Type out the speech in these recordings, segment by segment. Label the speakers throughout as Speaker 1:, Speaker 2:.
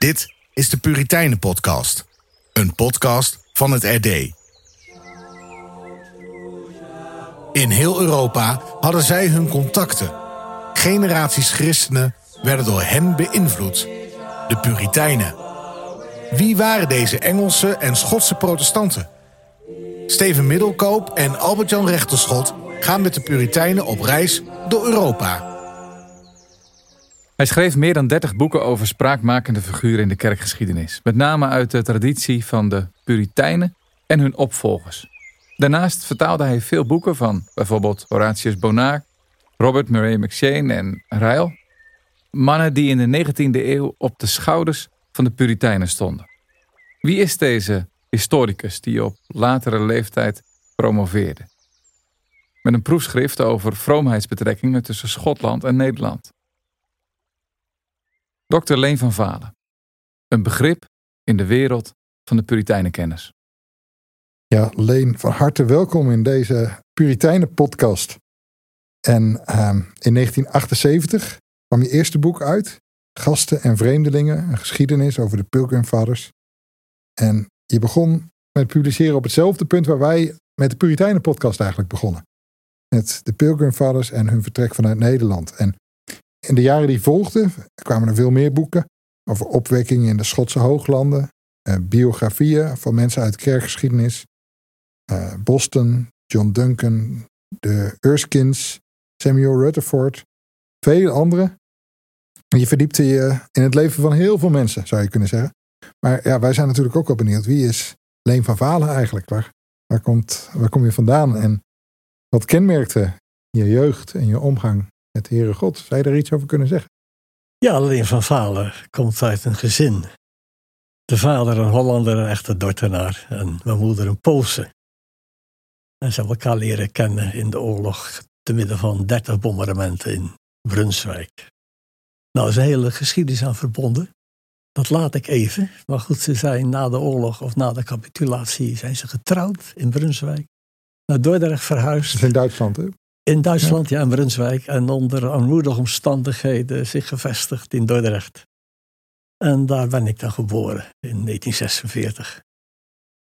Speaker 1: Dit is de Puritijnen Podcast, een podcast van het RD. In heel Europa hadden zij hun contacten. Generaties christenen werden door hen beïnvloed. De Puritijnen. Wie waren deze Engelse en Schotse protestanten? Steven Middelkoop en Albert-Jan Rechterschot gaan met de Puritijnen op reis door Europa.
Speaker 2: Hij schreef meer dan 30 boeken over spraakmakende figuren in de kerkgeschiedenis, met name uit de traditie van de Puritijnen en hun opvolgers. Daarnaast vertaalde hij veel boeken van bijvoorbeeld Horatius Bonar, Robert Murray McShane en Ryle. Mannen die in de 19e eeuw op de schouders van de Puritijnen stonden. Wie is deze historicus die op latere leeftijd promoveerde? Met een proefschrift over vroomheidsbetrekkingen tussen Schotland en Nederland. Dr. Leen van Valen. Een begrip in de wereld van de Puritijnenkennis.
Speaker 3: Ja, Leen, van harte welkom in deze Puritijnen-podcast. En ehm, in 1978 kwam je eerste boek uit, Gasten en Vreemdelingen, een geschiedenis over de Pilgrim Fathers. En je begon met publiceren op hetzelfde punt waar wij met de Puritijnen-podcast eigenlijk begonnen. Met de Pilgrim Fathers en hun vertrek vanuit Nederland. En in de jaren die volgden kwamen er veel meer boeken over opwekkingen in de Schotse hooglanden, eh, biografieën van mensen uit kerkgeschiedenis, eh, Boston, John Duncan, de Erskines, Samuel Rutherford, vele anderen. Je verdiepte je in het leven van heel veel mensen, zou je kunnen zeggen. Maar ja, wij zijn natuurlijk ook wel benieuwd. Wie is Leen van Valen eigenlijk? Waar, waar, komt, waar kom je vandaan? En wat kenmerkte je jeugd en je omgang met de Heere God? Zou je daar iets over kunnen zeggen?
Speaker 4: Ja, Leen van Valen komt uit een gezin. De vader een Hollander, een echte Dordtenaar. En mijn moeder een Poolse. En ze hebben elkaar leren kennen in de oorlog. te midden van 30 bombardementen in Brunswijk. Nou, er is een hele geschiedenis aan verbonden. Dat laat ik even. Maar goed, ze zijn na de oorlog of na de capitulatie zijn ze getrouwd in Brunswijk. Naar Dordrecht verhuisd.
Speaker 3: Dat is in Duitsland, hè?
Speaker 4: In Duitsland, ja, in Brunswijk. En onder armoedige omstandigheden zich gevestigd in Dordrecht. En daar ben ik dan geboren in 1946.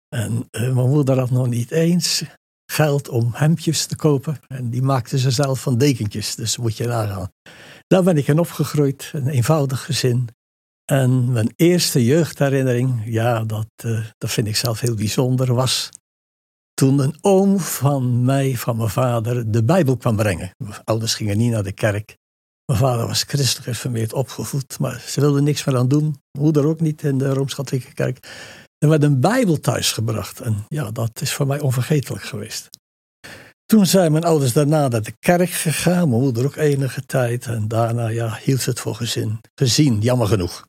Speaker 4: En uh, mijn moeder had nog niet eens geld om hemdjes te kopen. En die maakte ze zelf van dekentjes, dus moet je nagaan. Daar ben ik in opgegroeid, een eenvoudig gezin. En mijn eerste jeugdherinnering, ja, dat, uh, dat vind ik zelf heel bijzonder, was toen een oom van mij, van mijn vader, de Bijbel kwam brengen. Mijn ouders gingen niet naar de kerk. Mijn vader was christelijk geformeerd opgevoed, maar ze wilden niks meer aan doen. Moeder ook niet in de Rooms-Katholieke kerk. Er werd een Bijbel thuisgebracht en ja, dat is voor mij onvergetelijk geweest. Toen zijn mijn ouders daarna naar de kerk gegaan, mijn moeder ook enige tijd. En daarna ja, hield ze het voor gezin, gezien, jammer genoeg.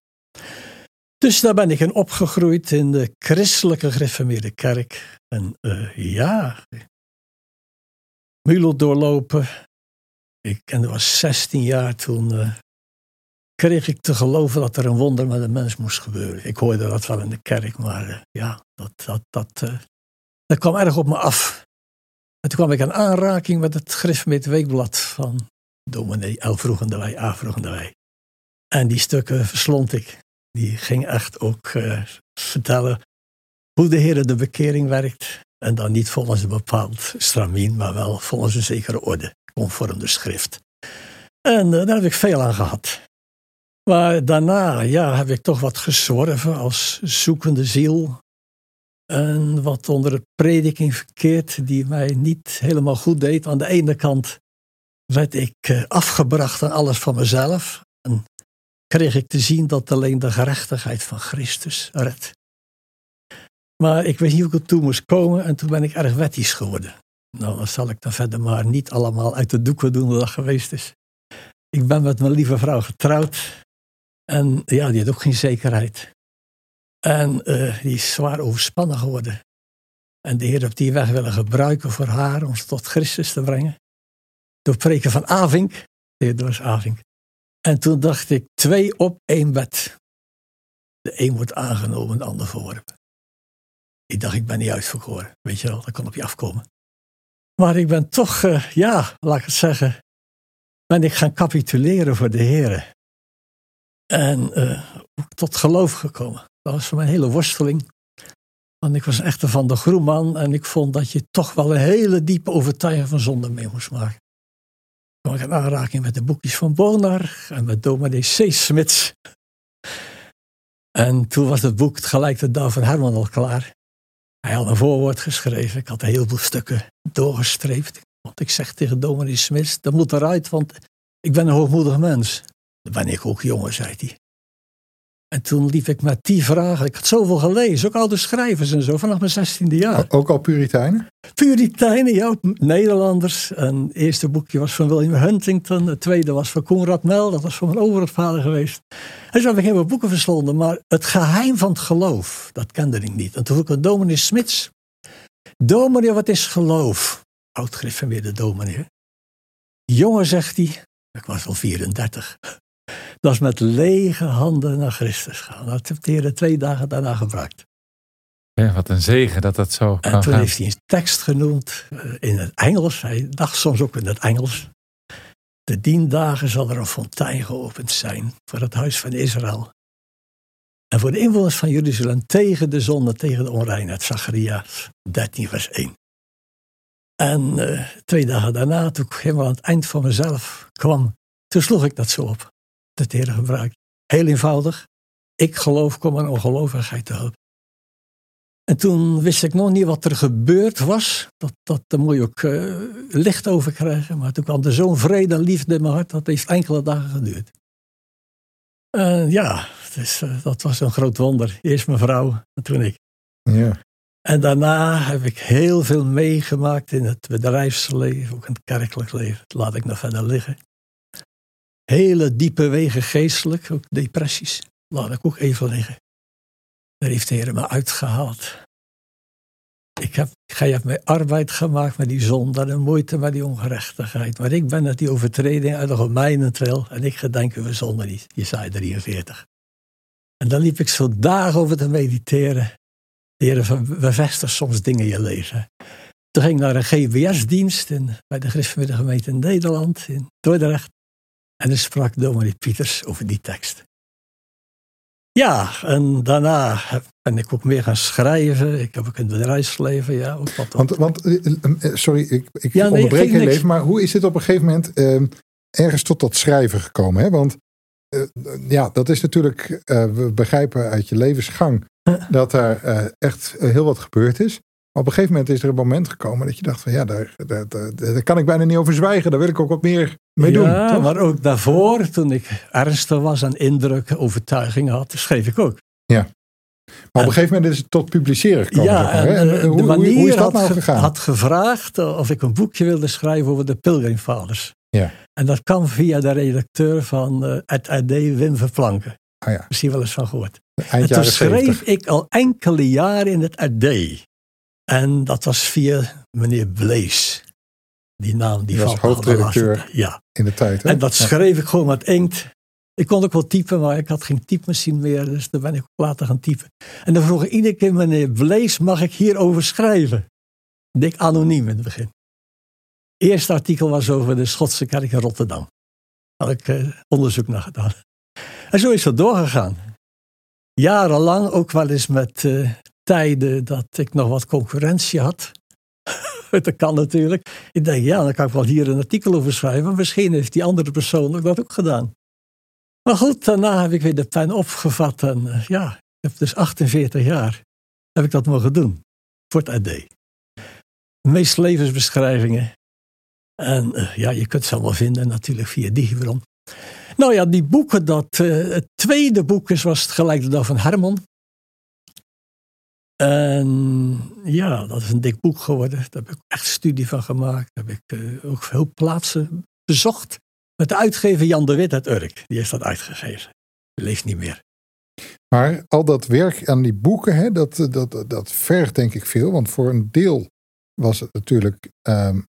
Speaker 4: Dus daar ben ik in opgegroeid in de christelijke gereformeerde kerk. En uh, ja, Mulo doorlopen. Ik en was 16 jaar toen uh, kreeg ik te geloven dat er een wonder met een mens moest gebeuren. Ik hoorde dat wel in de kerk, maar uh, ja, dat, dat, dat, dat kwam erg op me af. En toen kwam ik in aanraking met het gereformeerd weekblad van dominee L. Vroegende Wij, A. Vroegende Wij. En die stukken verslond ik. Die ging echt ook uh, vertellen hoe de Heer de bekering werkt. En dan niet volgens een bepaald stramien, maar wel volgens een zekere orde, conform de schrift. En uh, daar heb ik veel aan gehad. Maar daarna ja, heb ik toch wat gezworven als zoekende ziel. En wat onder de prediking verkeerd, die mij niet helemaal goed deed. Aan de ene kant werd ik uh, afgebracht aan alles van mezelf. En kreeg ik te zien dat alleen de gerechtigheid van Christus redt. Maar ik weet niet hoe ik er toe moest komen en toen ben ik erg wettisch geworden. Nou, dan zal ik dan verder maar niet allemaal uit de doeken doen wat dat geweest is. Ik ben met mijn lieve vrouw getrouwd en ja, die had ook geen zekerheid. En uh, die is zwaar overspannen geworden. En de Heer heeft die weg willen gebruiken voor haar om ze tot Christus te brengen. Door preken van Avink. Dat was Avink. En toen dacht ik, twee op één bed. De een wordt aangenomen, de ander verworpen. Ik dacht, ik ben niet uitverkoren. Weet je wel, dat kan op je afkomen. Maar ik ben toch, uh, ja, laat ik het zeggen, ben ik gaan capituleren voor de Heer. En uh, tot geloof gekomen. Dat was voor mij een hele worsteling. Want ik was echt een van de groenman en ik vond dat je toch wel een hele diepe overtuiging van zonde mee moest maken. Kwam ik in aanraking met de boekjes van Bonar en met dominee C. Smits. En toen was het boek gelijk de dag van Herman al klaar. Hij had een voorwoord geschreven. Ik had een heleboel stukken doorgestreept. Want ik zeg tegen dominee Smits, dat moet eruit, want ik ben een hoogmoedig mens. Dan ben ik ook jongen, zei hij. En toen liep ik met die vragen. Ik had zoveel gelezen, ook oude schrijvers en zo, vanaf mijn zestiende jaar.
Speaker 3: Ook al Puritijnen?
Speaker 4: Puritijnen, ja, Nederlanders. En het eerste boekje was van William Huntington. Het tweede was van Conrad Mel, dat was van mijn overgrootvader geweest. En zo heb ik heel veel boeken verslonden. Maar het geheim van het geloof, dat kende ik niet. En toen vroeg ik een dominee Smits. Dominee, wat is geloof? Oud de dominee. Jongen, zegt hij, ik was al 34. Dat is met lege handen naar Christus gaan. Dat heeft de Heer twee dagen daarna gebruikt.
Speaker 2: Ja, wat een zegen dat dat zo
Speaker 4: kan En toen heeft hij een tekst genoemd eh, in het Engels. Hij dacht soms ook in het Engels. De dien dagen zal er een fontein geopend zijn voor het huis van Israël. En voor de inwoners van Jeruzalem tegen de zonde, tegen de onreinheid. Zacharias 13 vers 1. En uh, twee dagen daarna, toen ik helemaal aan het eind van mezelf kwam, toen sloeg ik dat zo op het Heer gebruikt. Heel eenvoudig. Ik geloof, kom aan ongelovigheid te hulp. En toen wist ik nog niet wat er gebeurd was. Dat, dat, daar moet je ook uh, licht over krijgen. Maar toen kwam er zo'n vrede en liefde in mijn hart. Dat heeft enkele dagen geduurd. Uh, ja, dus, uh, dat was een groot wonder. Eerst mijn vrouw en toen ik.
Speaker 3: Ja.
Speaker 4: En daarna heb ik heel veel meegemaakt in het bedrijfsleven, ook in het kerkelijk leven. Dat laat ik nog verder liggen. Hele diepe wegen geestelijk, ook depressies. Laat ik ook even liggen. Daar heeft de Heer me uitgehaald. Ik heb, gij hebt mij arbeid gemaakt met die zonde en moeite met die ongerechtigheid. Maar ik ben met die overtreding uit de gemeinen trail en ik gedenk uw zonde niet. Jesaja 43. En dan liep ik zo dagen over te mediteren. De Heer bevestigt soms dingen in je leven. Toen ging ik naar een GBS-dienst bij de gemeente in Nederland, in Dordrecht. En dan sprak dominee Pieters over die tekst. Ja, en daarna ben ik ook meer gaan schrijven. Ik heb ook het bedrijfsleven, ja. Ook wat
Speaker 3: want, want, eh, eh, eh, sorry, ik, ik ja, nee, onderbreek je leven, maar hoe is dit op een gegeven moment uh, ergens tot dat schrijven gekomen? Hè? Want uh, ja, dat is natuurlijk, uh, we begrijpen uit je levensgang dat er echt heel wat gebeurd is op een gegeven moment is er een moment gekomen dat je dacht van ja, daar, daar, daar, kan ik bijna niet over zwijgen. Daar wil ik ook wat meer mee doen.
Speaker 4: Ja, maar ook daarvoor, toen ik ernstig was en indruk, overtuiging had, schreef ik ook.
Speaker 3: Ja. Maar op een gegeven moment is het tot publiceren gekomen.
Speaker 4: Ja, en, en, hoe, hoe, is dat nou gegaan? had gevraagd of ik een boekje wilde schrijven over de pilgrimvaders.
Speaker 3: Ja.
Speaker 4: En dat kwam via de redacteur van uh, het AD, Wim Verplanken.
Speaker 3: Ah, ja.
Speaker 4: Misschien wel eens van gehoord. en toen schreef ik al enkele jaren in het AD. En dat was via meneer Blees. Die naam die,
Speaker 3: was hoofdredacteur
Speaker 4: ja.
Speaker 3: in de tijd. Hè?
Speaker 4: En dat schreef ik gewoon met inkt. Ik kon ook wel typen, maar ik had geen typemachine meer. Dus daar ben ik ook later gaan typen. En dan vroeg ik iedere keer, meneer Blees, mag ik hierover schrijven? Dik anoniem in het begin. Het eerste artikel was over de Schotse kerk in Rotterdam. Daar had ik eh, onderzoek naar gedaan. En zo is dat doorgegaan. Jarenlang ook wel eens met uh, tijden dat ik nog wat concurrentie had. dat kan natuurlijk. Ik denk, ja, dan kan ik wel hier een artikel over schrijven. Misschien heeft die andere persoon dat ook gedaan. Maar goed, daarna heb ik weer de pen opgevat. En uh, ja, ik heb dus 48 jaar heb ik dat mogen doen. Voor het AD. Meest levensbeschrijvingen. En uh, ja, je kunt ze allemaal vinden natuurlijk via Digibron. Nou ja, die boeken, dat, uh, het tweede boek is, was het gelijk de dag van Herman. En ja, dat is een dik boek geworden. Daar heb ik echt studie van gemaakt. Daar heb ik uh, ook veel plaatsen bezocht. Met de uitgever Jan de Wit uit Urk. Die heeft dat uitgegeven. Die leeft niet meer.
Speaker 3: Maar al dat werk aan die boeken, hè, dat, dat, dat vergt denk ik veel. Want voor een deel was het natuurlijk um,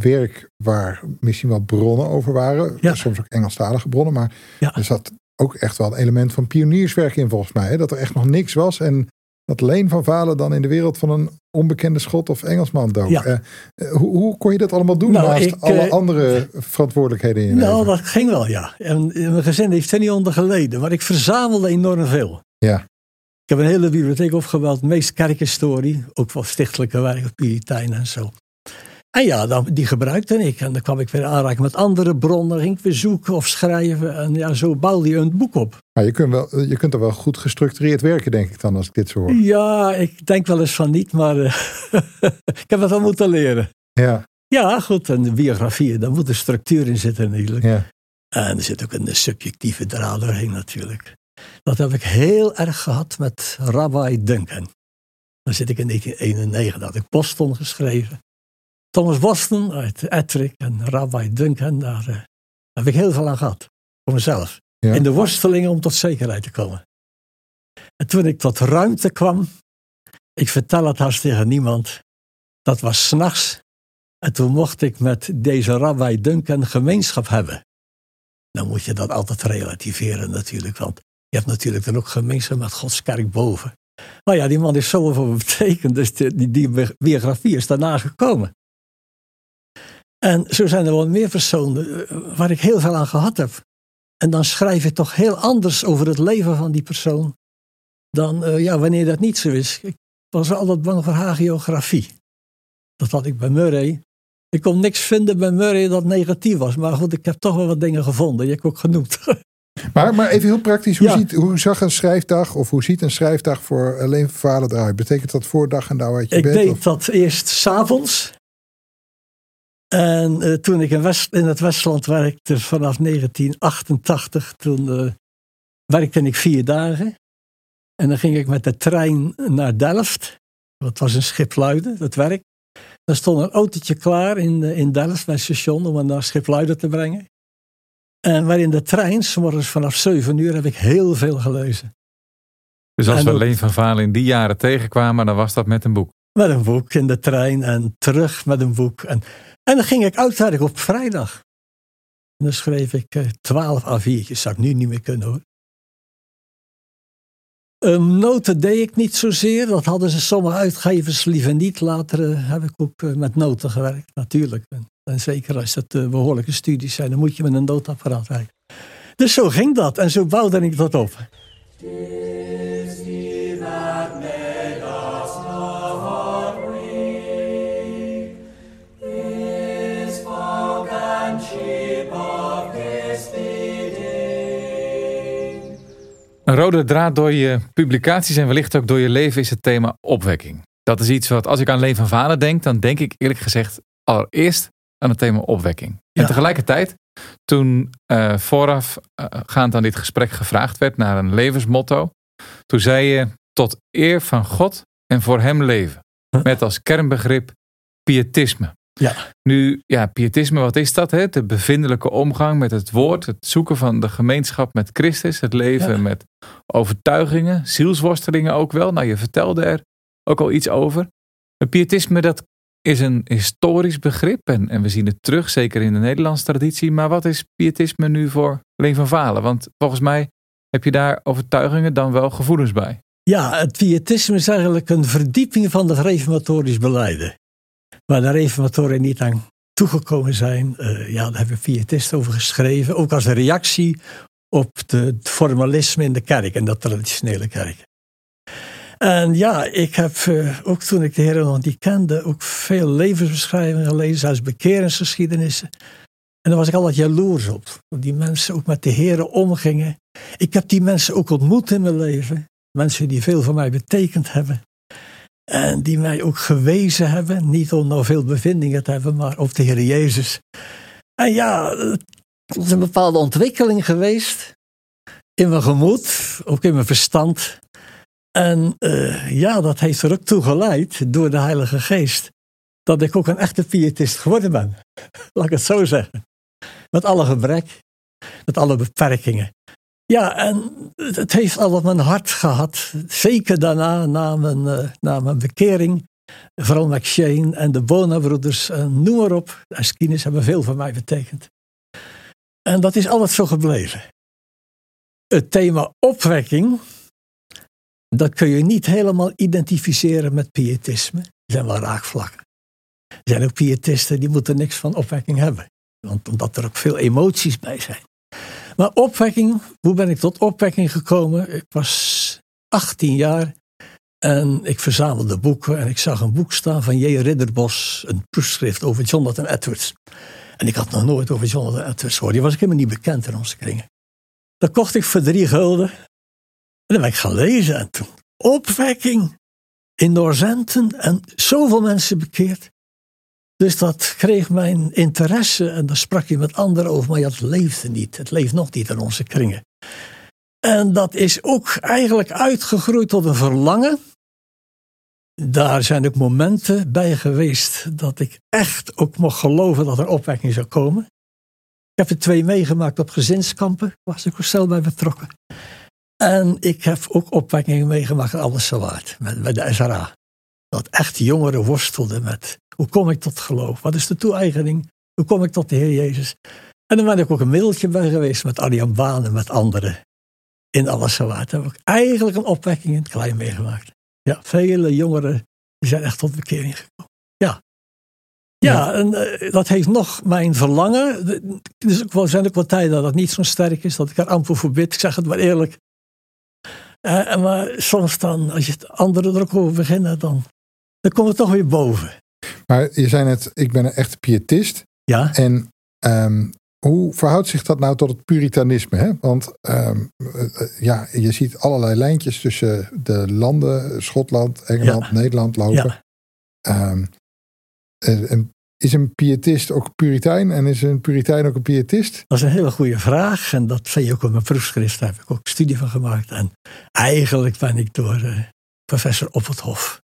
Speaker 3: werk waar misschien wel bronnen over waren. Ja. Soms ook Engelstalige bronnen. Maar ja. er zat ook echt wel een element van pionierswerk in volgens mij. Hè, dat er echt nog niks was. En dat Leen van Valen dan in de wereld van een onbekende Schot of Engelsman dook.
Speaker 4: Ja.
Speaker 3: Eh, eh, hoe, hoe kon je dat allemaal doen
Speaker 4: Nou,
Speaker 3: naast
Speaker 4: ik,
Speaker 3: alle
Speaker 4: eh,
Speaker 3: andere verantwoordelijkheden in je
Speaker 4: Nou,
Speaker 3: leven?
Speaker 4: dat ging wel, ja. En mijn gezin heeft er niet onder geleden, maar ik verzamelde enorm veel.
Speaker 3: Ja.
Speaker 4: Ik heb een hele bibliotheek opgebouwd, meest kerkhistorie, ook wel stichtelijke werk, Puritein en zo. En ja, dan, die gebruikte ik. En dan kwam ik weer aanraken met andere bronnen, ging ik weer zoeken of schrijven. En ja, zo bouwde je een boek op.
Speaker 3: Maar je kunt, wel, je kunt er wel goed gestructureerd werken, denk ik dan, als ik dit zo hoor.
Speaker 4: Ja, ik denk wel eens van niet, maar eh, ik heb het wel moeten leren.
Speaker 3: Ja,
Speaker 4: Ja, goed, en de biografieën, daar moet een structuur in zitten natuurlijk.
Speaker 3: ja.
Speaker 4: En er zit ook een subjectieve draad doorheen natuurlijk. Dat heb ik heel erg gehad met Rabbi Duncan. Dan zit ik in 1991, dat had ik Boston geschreven. Thomas Boston uit Ettrick en Rabbi Duncan, daar eh, heb ik heel veel aan gehad. Voor mezelf.
Speaker 3: Ja.
Speaker 4: In de worstelingen om tot zekerheid te komen. En toen ik tot ruimte kwam, ik vertel het haast tegen niemand, dat was s'nachts. En toen mocht ik met deze Rabbi Duncan gemeenschap hebben. Dan moet je dat altijd relativeren natuurlijk, want je hebt natuurlijk dan ook gemeenschap met Gods kerk boven. Maar ja, die man is zoveel betekend, dus die, die biografie is daarna gekomen. En zo zijn er wel meer personen eh, waar ik heel veel aan gehad heb. En dan schrijf je toch heel anders over het leven van die persoon dan eh, ja, wanneer dat niet zo is. Ik was altijd bang voor hagiografie. Dat had ik bij Murray. Ik kon niks vinden bij Murray dat negatief was. Maar goed, ik heb toch wel wat dingen gevonden. Die heb ik ook genoemd.
Speaker 3: Maar, maar even heel praktisch, hoe,
Speaker 4: Ja.
Speaker 3: ziet, hoe zag een schrijfdag of hoe ziet een schrijfdag voor alleen van Valen eruit? Betekent dat voor dag en dauw uit je
Speaker 4: ik
Speaker 3: bed?
Speaker 4: deed
Speaker 3: of-
Speaker 4: dat eerst s'avonds. En eh, toen ik in, West, in het Westland werkte vanaf 1988, toen eh, werkte ik vier dagen. En dan ging ik met de trein naar Delft. Dat was een Schipluiden, dat werk. Daar stond een autootje klaar in, eh, in Delft bij het station om me naar Schipluiden te brengen. En waarin de trein, s morgens vanaf 7 uur, heb ik heel veel gelezen.
Speaker 2: Dus als
Speaker 4: En
Speaker 2: we
Speaker 4: ook-
Speaker 2: Leen van Valen in die jaren tegenkwamen, dan was dat met een boek.
Speaker 4: Met een boek in de trein en terug met een boek. En, en dan ging ik uitwerken op vrijdag. En dan schreef ik eh, twaalf A4'tjes. Zou ik nu niet meer kunnen hoor. Um, noten deed ik niet zozeer. Dat hadden ze sommige uitgevers liever niet. Later eh, heb ik ook eh, met noten gewerkt, natuurlijk. En, zeker als eh, behoorlijke studies zijn, dan moet je met een nootapparaat werken. Dus zo ging dat en zo bouwde ik dat op.
Speaker 2: Een rode draad door je publicaties en wellicht ook door je leven is het thema opwekking. Dat is iets wat, als ik aan Leen van Valen denk, dan denk ik eerlijk gezegd allereerst aan het thema opwekking. En tegelijkertijd, toen eh, voorafgaand aan dit gesprek gevraagd werd naar een levensmotto, toen zei je tot eer van God en voor hem leven. Met als kernbegrip pietisme.
Speaker 4: Ja.
Speaker 2: Nu, ja, pietisme, wat is dat? Hè? De bevindelijke omgang met het woord, het zoeken van de gemeenschap met Christus, het leven
Speaker 4: Ja.
Speaker 2: met overtuigingen, zielsworstelingen ook wel. Nou, je vertelde er ook al iets over. Het pietisme, dat is een historisch begrip en, en we zien het terug, zeker in de Nederlandse traditie. Maar wat is pietisme nu voor Leen van Valen? Want volgens mij heb je daar overtuigingen dan wel gevoelens bij.
Speaker 4: Ja, het pietisme is eigenlijk een verdieping van het reformatorisch beleiden. Waar de reformatoren niet aan toegekomen zijn. eh, ja, daar hebben pietisten over geschreven. Ook als reactie op het formalisme in de kerk en de traditionele kerk. En ja, ik heb eh, ook toen ik de Heer nog niet kende, ook veel levensbeschrijvingen gelezen, zelfs bekeringsgeschiedenissen. En daar was ik altijd jaloers op. Hoe die mensen ook met de Heer omgingen. Ik heb die mensen ook ontmoet in mijn leven. Mensen die veel voor mij betekend hebben. En die mij ook gewezen hebben. Niet om nou veel bevindingen te hebben, maar op de Heer Jezus. En ja, het is een bepaalde ontwikkeling geweest. In mijn gemoed, ook in mijn verstand. En eh, ja, dat heeft er ook toe geleid, door de Heilige Geest, dat ik ook een echte pietist geworden ben. Laat ik het zo zeggen. Met alle gebrek, met alle beperkingen. Ja, en het heeft altijd mijn hart gehad. Zeker daarna, na mijn, eh, na mijn bekering. Vooral McShane en de Bona-broeders, noem maar op. De Askines hebben veel voor mij betekend. En dat is altijd zo gebleven. Het thema opwekking dat kun je niet helemaal identificeren met pietisme. Er zijn wel raakvlakken. Er zijn ook pietisten die moeten niks van opwekking hebben. Want omdat er ook veel emoties bij zijn. Maar opwekking, hoe ben ik tot opwekking gekomen? Ik was 18 jaar en ik verzamelde boeken en ik zag een boek staan van J. Ridderbos, een proefschrift over Jonathan Edwards. En ik had nog nooit over Jonathan Edwards gehoord. Die was ik helemaal niet bekend in onze kringen. Dat kocht ik voor drie gulden. En dan ben ik gaan lezen. En toen opwekking in Noorzenten en zoveel mensen bekeerd. Dus dat kreeg mijn interesse en daar sprak je met anderen over, maar het leefde niet. Het leeft nog niet in onze kringen. En dat is ook eigenlijk uitgegroeid tot een verlangen. Daar zijn ook momenten bij geweest dat ik echt ook mocht geloven dat er opwekking zou komen. Ik heb er twee meegemaakt op gezinskampen, was ik ook zelf bij betrokken. En ik heb ook opwekkingen meegemaakt in Alles Waard, met, met de SRA. Dat echt jongeren worstelden met hoe kom ik tot geloof? Wat is de toe-eigening? Hoe kom ik tot de Heer Jezus? En dan ben ik ook een middeltje bij geweest met Arjan Baan en met anderen in Alles Waard. Daar heb ik eigenlijk een opwekking in het klein meegemaakt. Ja, vele jongeren die zijn echt tot bekering gekomen. Ja. Ja, en uh, dat heeft nog mijn verlangen. Er zijn ook wel tijden dat het niet zo sterk is, dat ik er amper voor bid. Ik zeg het maar eerlijk. Uh, maar soms dan, als je het anderen er ook over beginnen, dan, dan komt het toch weer boven.
Speaker 3: Maar je zei net, ik ben een echte pietist.
Speaker 4: Ja.
Speaker 3: En um, hoe verhoudt zich dat nou tot het puritanisme? Hè? Want um, ja, je ziet allerlei lijntjes tussen de landen, Schotland, Engeland, ja. Nederland lopen. Ja. Um, en is een pietist ook puritein en is een puritein ook een pietist?
Speaker 4: Dat is een hele goede vraag en dat zei je ook in mijn proefschrift, daar heb ik ook studie van gemaakt. En eigenlijk ben ik door uh, professor Op het Hof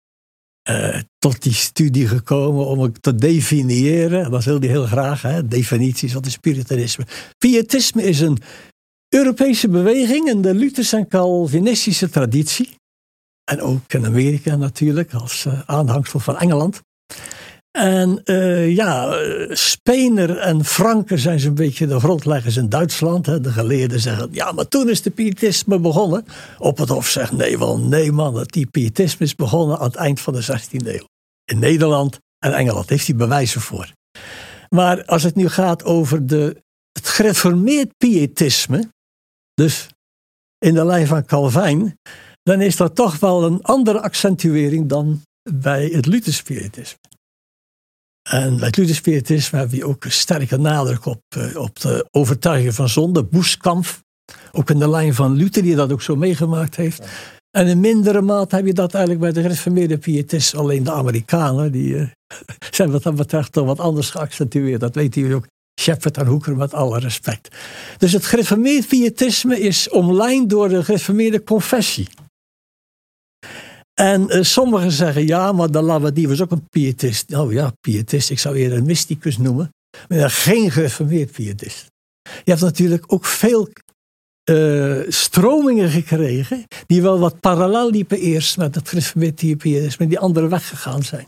Speaker 4: uh, tot die studie gekomen om het te definiëren. Dat wil hij heel graag, hè? definities, wat is puritanisme? Pietisme is een Europese beweging in de Lutherse en Calvinistische traditie. En ook in Amerika natuurlijk, als uh, aanhangsel van Engeland. En uh, ja, Spener en Franken zijn zo'n beetje de grondleggers in Duitsland. Hè. De geleerden zeggen, ja, maar toen is de pietisme begonnen. Op het Hof zegt, nee, wel, nee man, die pietisme is begonnen aan het eind van de 16e eeuw. In Nederland en Engeland heeft hij bewijzen voor. Maar als het nu gaat over de, het gereformeerd pietisme, dus in de lijn van Calvijn, dan is dat toch wel een andere accentuering dan bij het Luthers pietisme. En bij het Lutherspiritisme hebben we ook een sterke nadruk op, uh, op de overtuiging van zonde, Boeskamp. Ook in de lijn van Luther, die dat ook zo meegemaakt heeft. En in mindere mate heb je dat eigenlijk bij de gereformeerde pietisten. Alleen de Amerikanen, die uh, zijn wat dat betreft toch wat anders geaccentueerd. Dat weten jullie ook. Shepard en Hoeker met alle respect. Dus het gereformeerd pietisme is omlijnd door de gereformeerde confessie. En uh, sommigen zeggen ja, maar de Lavadie was ook een pietist. Nou ja, pietist, ik zou eerder een mysticus noemen. Maar geen gereformeerd pietist. Je hebt natuurlijk ook veel uh, stromingen gekregen. die wel wat parallel liepen eerst met het gereformeerd pietisme. die andere weggegaan zijn.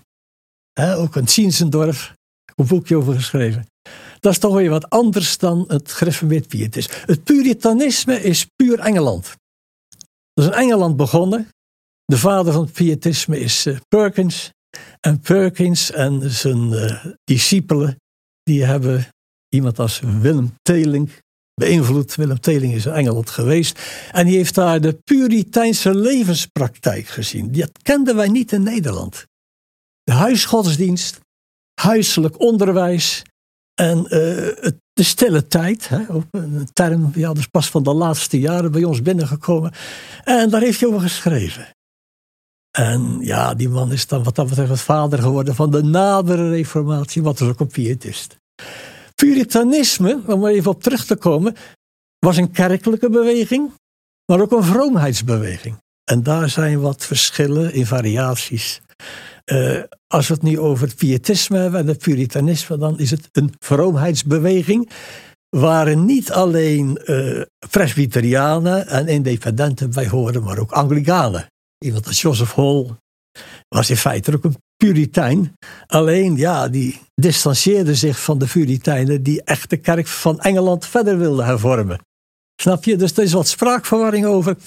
Speaker 4: He, ook een Ziensendorf, een boekje over geschreven. Dat is toch weer wat anders dan het gereformeerd pietisme. Het puritanisme is puur Engeland. Dat is in Engeland begonnen. De vader van het pietisme is uh, Perkins. En Perkins en zijn uh, discipelen, die hebben iemand als Willem Teling beïnvloed. Willem Teling is in Engeland geweest. En die heeft daar de Puriteinse levenspraktijk gezien. Dat kenden wij niet in Nederland. De huisgodsdienst, huiselijk onderwijs en uh, de stille tijd. Hè, ook een term, dat is pas van de laatste jaren bij ons binnengekomen. En daar heeft hij over geschreven. En ja, die man is dan wat dat betreft het vader geworden van de nadere reformatie, wat er ook een pietist. Puritanisme, om er even op terug te komen, was een kerkelijke beweging, maar ook een vroomheidsbeweging. En daar zijn wat verschillen in variaties. Uh, als we het nu over het pietisme hebben en het puritanisme, dan is het een vroomheidsbeweging. Waren niet alleen uh, presbyterianen en independenten bij horen, maar ook Anglikanen. Iemand als Joseph Hall was in feite ook een puritein. Alleen, ja, die distancieerde zich van de puriteinen die echt de kerk van Engeland verder wilden hervormen. Snap je? Dus er is wat spraakverwarring over.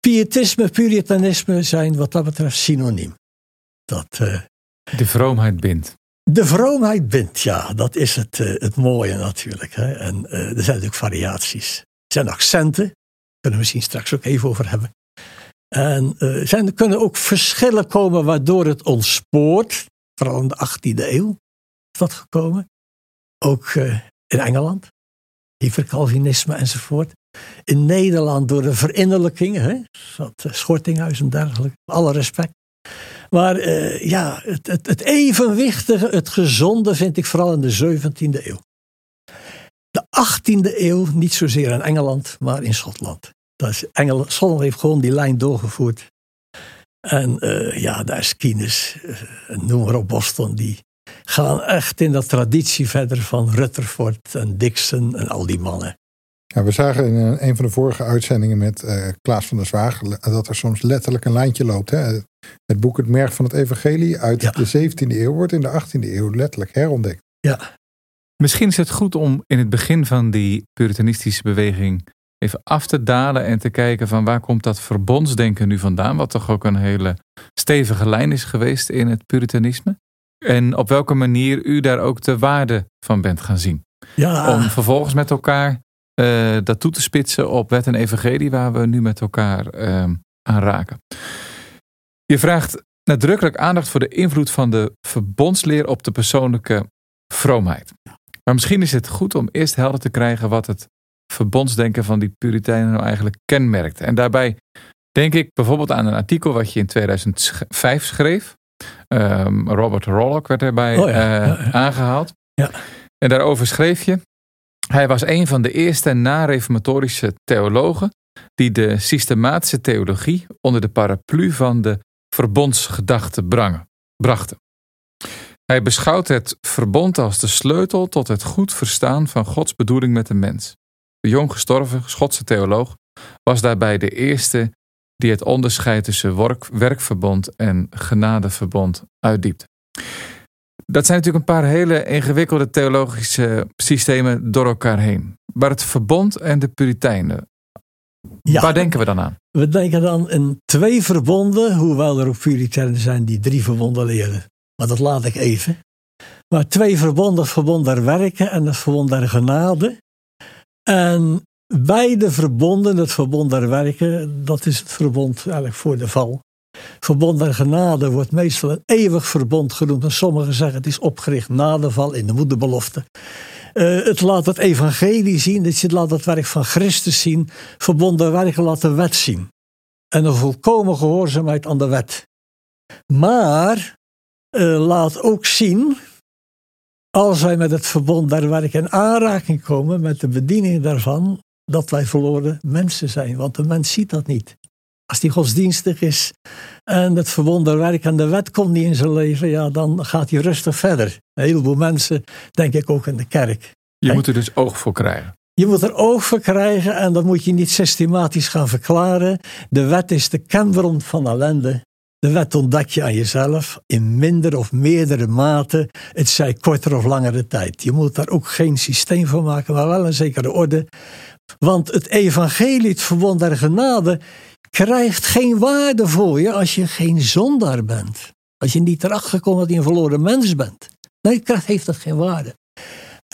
Speaker 4: Pietisme, puritanisme zijn wat dat betreft synoniem. Dat, uh,
Speaker 2: de vroomheid bindt.
Speaker 4: De vroomheid bindt, ja, dat is het, uh, het mooie natuurlijk. Hè. En uh, er zijn natuurlijk variaties. Er zijn accenten, daar kunnen we misschien straks ook even over hebben. En zijn, er kunnen ook verschillen komen waardoor het ontspoort. Vooral in de 18e eeuw is dat gekomen. Ook in Engeland. Hypercalvinisme enzovoort. In Nederland door de verinnerlijking. Hè, dat Schortinghuis en dergelijke. Alle respect. Maar ja, het, het, het, evenwichtige, het gezonde vind ik vooral in de 17e eeuw. De 18e eeuw niet zozeer in Engeland, maar in Schotland. Engeland, Schotland heeft gewoon die lijn doorgevoerd. En uh, ja, daar is Keynes, uh, noem maar op Boston, die gaan echt in dat traditie verder van Rutherford en Dixon en al die mannen.
Speaker 3: Ja, we zagen in een van de vorige uitzendingen met uh, Klaas van der Zwaag dat er soms letterlijk een lijntje loopt. Hè? Het boek Het Merg van het Evangelie uit
Speaker 4: Ja.
Speaker 3: de 17e eeuw wordt in de 18e eeuw letterlijk herontdekt.
Speaker 4: Ja,
Speaker 2: Misschien is het goed om in het begin van die puritanistische beweging even af te dalen en te kijken van waar komt dat verbondsdenken nu vandaan, wat toch ook een hele stevige lijn is geweest in het puritanisme. En op welke manier u daar ook de waarde van bent gaan zien.
Speaker 4: ja.
Speaker 2: Om vervolgens met elkaar eh, dat toe te spitsen op wet en evangelie waar we nu met elkaar eh, aan raken. Je vraagt nadrukkelijk aandacht voor de invloed van de verbondsleer op de persoonlijke vroomheid. Maar misschien is het goed om eerst helder te krijgen wat het verbondsdenken van die Puritijnen nou eigenlijk kenmerkt. En daarbij denk ik bijvoorbeeld aan een artikel wat je in 2005 schreef. Um, Robert Rollock werd erbij
Speaker 4: Oh ja,
Speaker 2: uh,
Speaker 4: ja, ja.
Speaker 2: aangehaald.
Speaker 4: Ja.
Speaker 2: En daarover schreef je. Hij was een van de eerste na-reformatorische theologen die de systematische theologie onder de paraplu van de verbondsgedachte brangen, brachten. Hij beschouwt het verbond als de sleutel tot het goed verstaan van Gods bedoeling met de mens. De jong gestorven Schotse theoloog was daarbij de eerste die het onderscheid tussen werk, werkverbond en genadeverbond uitdiepte. Dat zijn natuurlijk een paar hele ingewikkelde theologische systemen door elkaar heen. Maar het verbond en de Puritijnen,
Speaker 4: ja.
Speaker 2: waar denken we dan aan?
Speaker 4: We denken dan in twee verbonden, hoewel er ook Puritijnen zijn die drie verbonden leren. Maar dat laat ik even. Maar twee verbonden, het verbond der werken en het verbond der genade. En beide verbonden, het verbond der werken, dat is het verbond eigenlijk voor de val. Verbond der genade wordt meestal een eeuwig verbond genoemd. En sommigen zeggen het is opgericht na de val in de moederbelofte. Uh, het laat het evangelie zien, het laat het werk van Christus zien. Verbond der werken laat de wet zien. En een volkomen gehoorzaamheid aan de wet. Maar uh, laat ook zien, als wij met het verbond der werken in aanraking komen, met de bediening daarvan, dat wij verloren mensen zijn. Want de mens ziet dat niet. Als die godsdienstig is en het verbond der werk en de wet komt niet in zijn leven, ja, dan gaat hij rustig verder. Een heleboel mensen, denk ik ook in de kerk.
Speaker 2: Je moet er dus oog voor krijgen.
Speaker 4: Je moet er oog voor krijgen en dat moet je niet systematisch gaan verklaren. De wet is de kenbron van ellende. De wet ontdek je aan jezelf in minder of meerdere mate. Het zij korter of langere tijd. Je moet daar ook geen systeem van maken, maar wel een zekere orde. Want het evangelie, het verbond der genade, krijgt geen waarde voor je als je geen zondaar bent. Als je niet erachter gekomen dat je een verloren mens bent. Nee, het heeft dat geen waarde.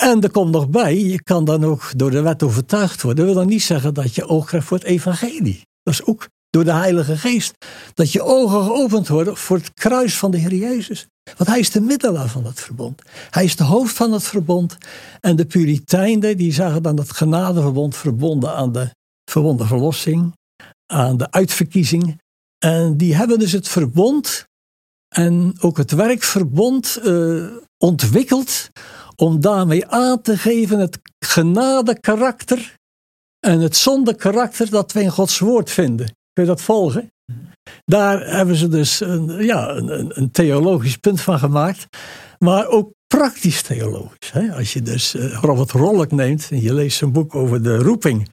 Speaker 4: En er komt nog bij, je kan dan ook door de wet overtuigd worden. Dat wil dan niet zeggen dat je oog krijgt voor het evangelie. Dat is ook door de Heilige Geest. Dat je ogen geopend worden voor het kruis van de Heer Jezus. Want hij is de middelaar van het verbond. Hij is de hoofd van het verbond. En de Puritijnen die zagen dan het genadeverbond verbonden aan de verbonden verlossing. Aan de uitverkiezing. En die hebben dus het verbond en ook het werkverbond uh, ontwikkeld om daarmee aan te geven het genade karakter en het zonde karakter dat we in Gods woord vinden. Dat volgen? Daar hebben ze dus een, ja, een, een theologisch punt van gemaakt, maar ook praktisch theologisch. Hè? Als je dus uh, Robert Rollock neemt en je leest zijn boek over de roeping,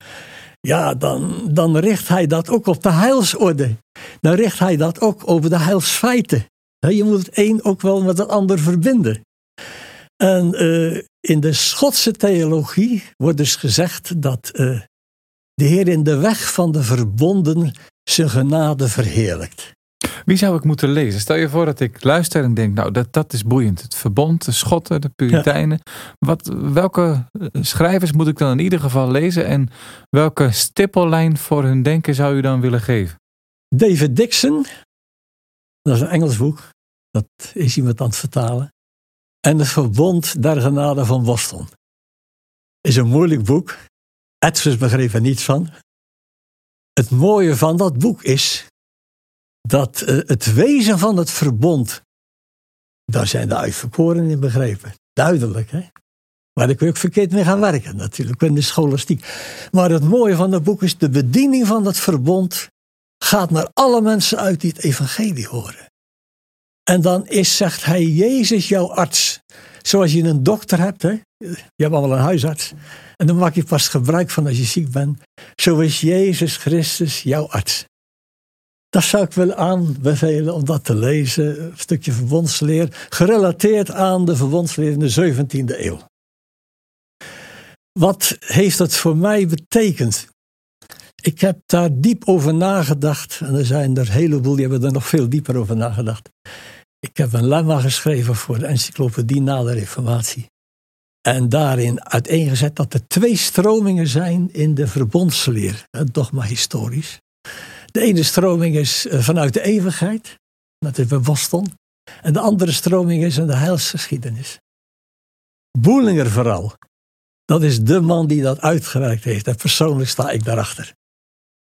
Speaker 4: ja, dan, dan richt hij dat ook op de heilsorde. Dan richt hij dat ook over de heilsfeiten. Je moet het een ook wel met het ander verbinden. En uh, in de Schotse theologie wordt dus gezegd dat uh, de Heer in de weg van de verbonden zijn genade verheerlijkt.
Speaker 2: Wie zou ik moeten lezen? Stel je voor dat ik luister en denk, nou dat, dat is boeiend. Het verbond, de Schotten, de Puritijnen. Wat, welke eh, schrijvers moet ik dan in ieder geval lezen? En welke stippellijn voor hun denken zou u dan willen geven?
Speaker 4: David Dixon, dat is een Engels boek. Dat is iemand aan het vertalen. En het Verbond der Genade van Boston. Is een moeilijk boek. Edwards begreep er niets van. Het mooie van dat boek is dat uh, het wezen van het verbond, daar zijn de uitverkorenen in begrepen. Duidelijk, hè? Maar daar kun je ook verkeerd mee gaan werken, natuurlijk, in de scholastiek. Maar het mooie van het boek is, de bediening van het verbond gaat naar alle mensen uit die het evangelie horen. En dan is, zegt hij, Jezus jouw arts. Zoals je een dokter hebt, hè? je hebt allemaal een huisarts. En dan maak je pas gebruik van als je ziek bent. Zo is Jezus Christus jouw arts. Dat zou ik willen aanbevelen om dat te lezen. Een stukje verbondsleer, gerelateerd aan de verbondsleer in de 17e eeuw. Wat heeft dat voor mij betekend? Ik heb daar diep over nagedacht. En er zijn er een heleboel die hebben er nog veel dieper over nagedacht. Ik heb een lemma geschreven voor de encyclopedie na de Reformatie. En daarin uiteengezet dat er twee stromingen zijn in de verbondsleer, het dogma historisch. De ene stroming is eh, vanuit de eeuwigheid, dat is bij Boston. En de andere stroming is in de heilsgeschiedenis. Boelinger vooral, dat is de man die dat uitgewerkt heeft. En persoonlijk sta ik daarachter.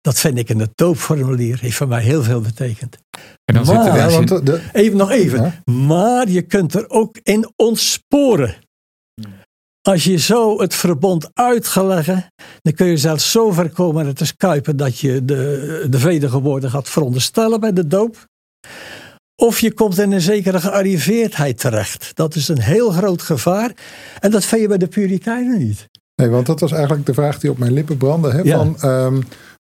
Speaker 4: Dat vind ik in het doopformulier, heeft voor mij heel veel betekend.
Speaker 2: En dan
Speaker 4: maar,
Speaker 2: zit er
Speaker 3: de-
Speaker 4: Even nog even.
Speaker 3: Ja.
Speaker 4: Maar je kunt er ook in ontsporen. Als je zo het verbond uit gaat leggen, dan kun je zelfs zo ver komen het is kuipen dat je de, de wedergeboorte gaat veronderstellen bij de doop. Of je komt in een zekere gearriveerdheid terecht. Dat is een heel groot gevaar. En dat vind je bij de Puritijnen niet.
Speaker 3: nee, want dat was eigenlijk de vraag die op mijn lippen brandde. Hè,
Speaker 4: Ja.
Speaker 3: van, ehm,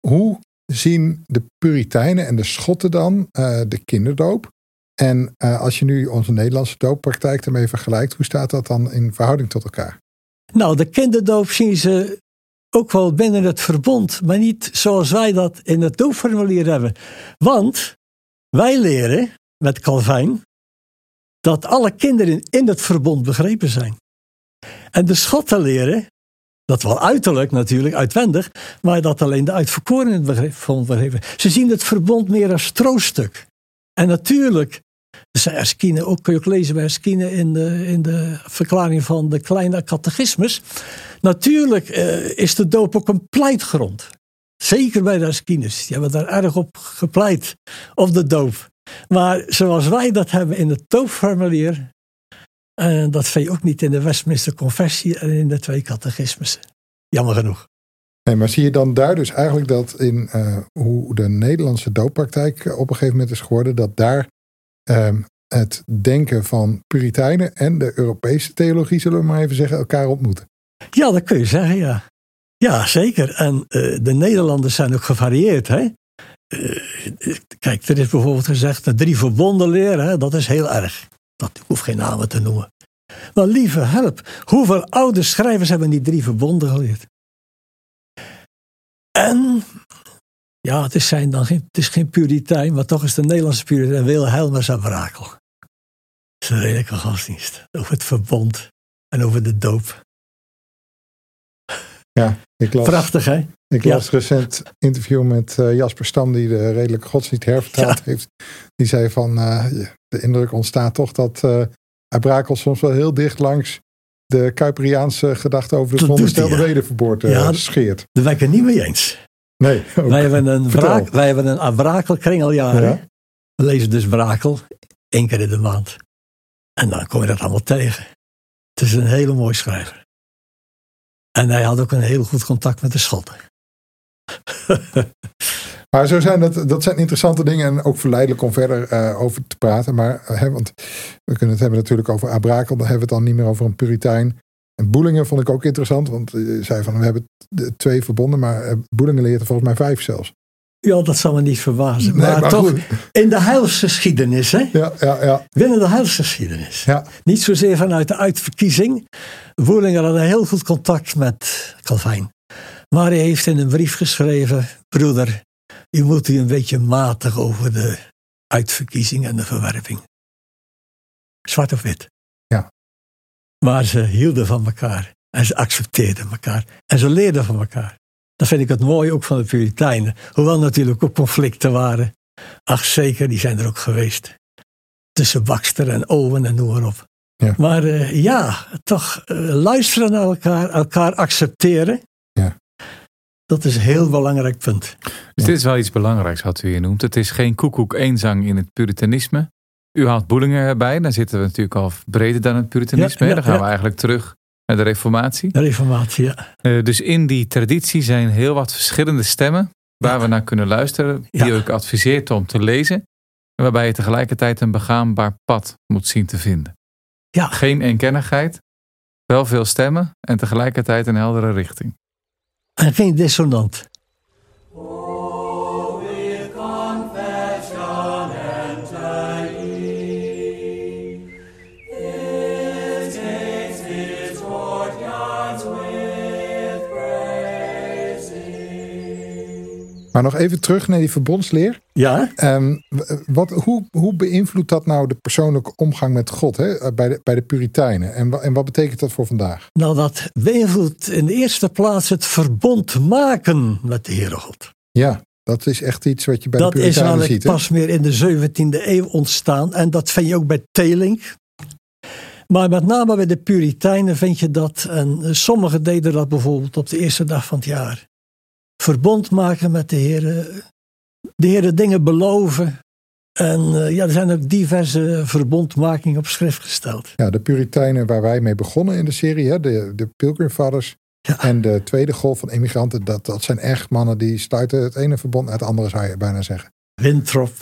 Speaker 3: hoe zien de Puritijnen en de Schotten dan eh, de kinderdoop? En eh, als je nu onze Nederlandse dooppraktijk ermee vergelijkt, hoe staat dat dan in verhouding tot elkaar?
Speaker 4: Nou, de kinderdoop zien ze ook wel binnen het verbond, maar niet zoals wij dat in het doopformulier hebben. Want wij leren met Calvijn dat alle kinderen in het verbond begrepen zijn. En de Schotten leren, dat wel uiterlijk natuurlijk, uitwendig, maar dat alleen de uitverkorenen het verbond begrepen. Ze zien het verbond meer als trooststuk. En natuurlijk, zijn Erskine, ook kun je ook lezen bij Erskine in de, in de verklaring van de kleine catechismus. Natuurlijk eh, is de doop ook een pleitgrond. Zeker bij de Erskines. Die hebben daar erg op gepleit, op de doop. Maar zoals wij dat hebben in het doopformulier, eh, dat vind je ook niet in de Westminster Confessie en in de twee catechismussen. Jammer genoeg.
Speaker 3: Nee, maar zie je dan daar dus eigenlijk dat in eh, hoe de Nederlandse dooppraktijk op een gegeven moment is geworden, dat daar ehm, het denken van Puritijnen en de Europese theologie, zullen we maar even zeggen, elkaar ontmoeten?
Speaker 4: Ja, dat kun je zeggen, ja. Ja, zeker. En eh, de Nederlanders zijn ook gevarieerd. Hè? Eh, kijk, er is bijvoorbeeld gezegd de drie verbonden leren, dat is heel erg. Dat ik hoef geen namen te noemen. Maar lieve help, hoeveel oude schrijvers hebben die drie verbonden geleerd? En, ja, het is, zijn dan geen, het is geen Puritein, maar toch is de Nederlandse Puritein Wilhelmus en Brakel. Dat is een redelijke godsdienst. Over het verbond en over de doop.
Speaker 3: Ik las,
Speaker 4: Prachtig, hè?
Speaker 3: ik
Speaker 4: ja.
Speaker 3: las recent interview met eh, Jasper Stam, die de redelijke godsdienst hervertaald heeft. Die zei van, eh, de indruk ontstaat toch dat eh Abrakel soms wel heel dicht langs de Kuiperiaanse gedachte over de veronderstelde
Speaker 4: ja.
Speaker 3: wederverboorte
Speaker 4: Ja.
Speaker 3: scheert.
Speaker 4: Daar ben ik het niet mee eens.
Speaker 3: Nee, ook.
Speaker 4: Wij hebben een,
Speaker 3: Vertel.
Speaker 4: braak, wij hebben een Brakelkring al jaren.
Speaker 3: Ja.
Speaker 4: We lezen dus Brakel één keer in de maand. En dan kom je dat allemaal tegen. Het is een hele mooie schrijver. En hij had ook een heel goed contact met de Schotten.
Speaker 3: Maar zo zijn dat, dat zijn interessante dingen en ook verleidelijk om verder eh, over te praten. Maar, hè, want we kunnen het hebben natuurlijk over Abrakel, dan hebben we het dan niet meer over een Puritein. En Boelingen vond ik ook interessant, want je zei van we hebben de twee verbonden, maar eh, Boelingen leert er volgens mij vijf zelfs.
Speaker 4: Ja, dat zal me niet verbazen.
Speaker 3: Nee,
Speaker 4: maar,
Speaker 3: maar
Speaker 4: toch,
Speaker 3: goed.
Speaker 4: in de heilsgeschiedenis, hè?
Speaker 3: Ja, ja, ja.
Speaker 4: Binnen de heilsgeschiedenis.
Speaker 3: Ja.
Speaker 4: Niet zozeer vanuit de uitverkiezing. Woelinger had een heel goed contact met Calvijn. Maar hij heeft in een brief geschreven: Broeder, je moet u een beetje matig over de uitverkiezing en de verwerping. Zwart of wit. Maar ze hielden van elkaar. En ze accepteerden elkaar. En ze leerden van elkaar. Dat vind ik het mooie ook van de Puritijnen. Hoewel natuurlijk ook conflicten waren. Ach zeker, die zijn er ook geweest. Tussen Baxter en Owen en noem maar op.
Speaker 3: Ja.
Speaker 4: Maar uh, ja, toch uh, luisteren naar elkaar, elkaar accepteren.
Speaker 3: Ja.
Speaker 4: Dat is een heel belangrijk punt.
Speaker 2: Dus dit is wel iets belangrijks wat u hier noemt. Het is geen koekoek eenzang in het puritanisme. U haalt Boelinger erbij. Dan zitten we natuurlijk al breder dan het puritanisme.
Speaker 4: Ja, ja,
Speaker 2: dan gaan
Speaker 4: ja.
Speaker 2: we eigenlijk terug naar de reformatie.
Speaker 4: De reformatie, ja.
Speaker 2: Uh, dus in die traditie zijn heel wat verschillende stemmen waar we naar kunnen luisteren. Die ook adviseert om te lezen. En waarbij je tegelijkertijd een begaanbaar pad moet zien te vinden.
Speaker 4: Ja,
Speaker 2: Geen eenkennigheid, wel veel stemmen en tegelijkertijd een heldere richting.
Speaker 4: en geen dissonant.
Speaker 3: Maar nog even terug naar die verbondsleer.
Speaker 4: Ja,
Speaker 3: Ehm, wat, hoe, hoe beïnvloedt dat nou de persoonlijke omgang met God hè, eh, bij, de, bij de Puritijnen? En, en wat betekent dat voor vandaag?
Speaker 4: nou dat beïnvloedt in de eerste plaats het verbond maken met de Heere God.
Speaker 3: Ja, dat is echt iets wat je bij
Speaker 4: dat
Speaker 3: de
Speaker 4: is
Speaker 3: Puritijnen ziet. Hè?
Speaker 4: pas meer in de 17e eeuw ontstaan. En dat vind je ook bij Telink. Maar met name bij de Puritijnen vind je dat. En sommigen deden dat bijvoorbeeld op de eerste dag van het jaar. Verbond maken met de Heer. De Heer dingen beloven. En eh, ja, er zijn ook diverse verbondmakingen op schrift gesteld.
Speaker 3: Ja, de Puritijnen waar wij mee begonnen in de serie, hè, de, de Pilgrim Fathers
Speaker 4: Ja.
Speaker 3: en de tweede golf van immigranten, dat, dat zijn echt mannen die sluiten het ene verbond uit het andere, zou je bijna zeggen.
Speaker 4: Winthrop.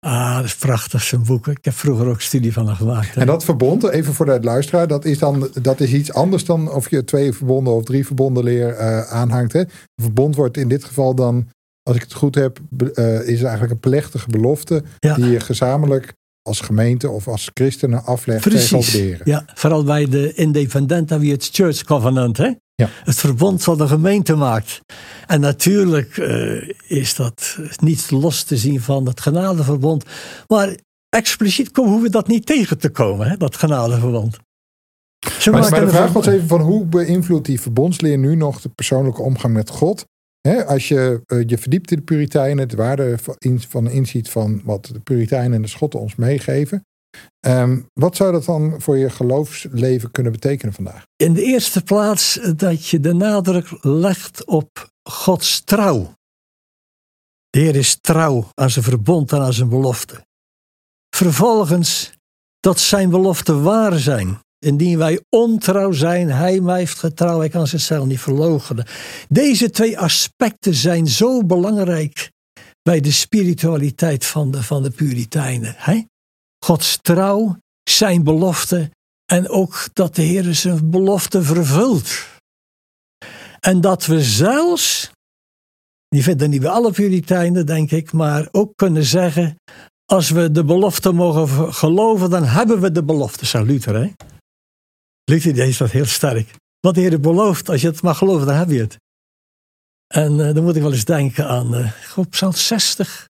Speaker 4: Ah, dat is prachtig, zijn boeken. Ik heb vroeger ook studie van hem gemaakt. hè.
Speaker 3: En dat verbond, even voor de luisteraar, dat is dan dat is iets anders dan of je twee verbonden of drie verbonden leer eh, aanhangt. Hè. Verbond wordt in dit geval dan, als ik het goed heb, eh, is eigenlijk een plechtige belofte
Speaker 4: Ja.
Speaker 3: die je gezamenlijk als gemeente of als christenen aflegt
Speaker 4: Precies.
Speaker 3: de Heer.
Speaker 4: Ja, vooral bij de independenten wie het Church Covenant, hè?
Speaker 3: Ja.
Speaker 4: Het verbond wat de gemeente maakt. En natuurlijk eh, is dat niet los te zien van het genadeverbond. Maar expliciet komen- hoeven we dat niet tegen te komen, hè? dat genadeverbond. Ze
Speaker 3: Maar, maar de vraag was even van hoe beïnvloedt die verbondsleer nu nog de persoonlijke omgang met God? Hè, als je eh, je verdiept in de Puritijnen, de waarde van, van inziet van wat de Puritijnen en de Schotten ons meegeven. Ehm, wat zou dat dan voor je geloofsleven kunnen betekenen vandaag?
Speaker 4: In de eerste plaats dat je de nadruk legt op Gods trouw. De Heer is trouw aan zijn verbond en aan zijn belofte. Vervolgens dat zijn beloften waar zijn. Indien wij ontrouw zijn, hij mij heeft getrouw, hij kan zichzelf niet verloochenen. Deze twee aspecten zijn zo belangrijk bij de spiritualiteit van de, van de Puritijnen. Hè? Gods trouw, zijn belofte en ook dat de Heer zijn belofte vervult. En dat we zelfs, die vinden niet bij alle Puritijnen, denk ik, maar ook kunnen zeggen: als we de belofte mogen geloven, dan hebben we de belofte. Zo Luther, hè? Luther is dat heel sterk. Wat de Heer belooft, als je het mag geloven, dan heb je het. En eh, dan moet ik wel eens denken aan eh op Psalm 60.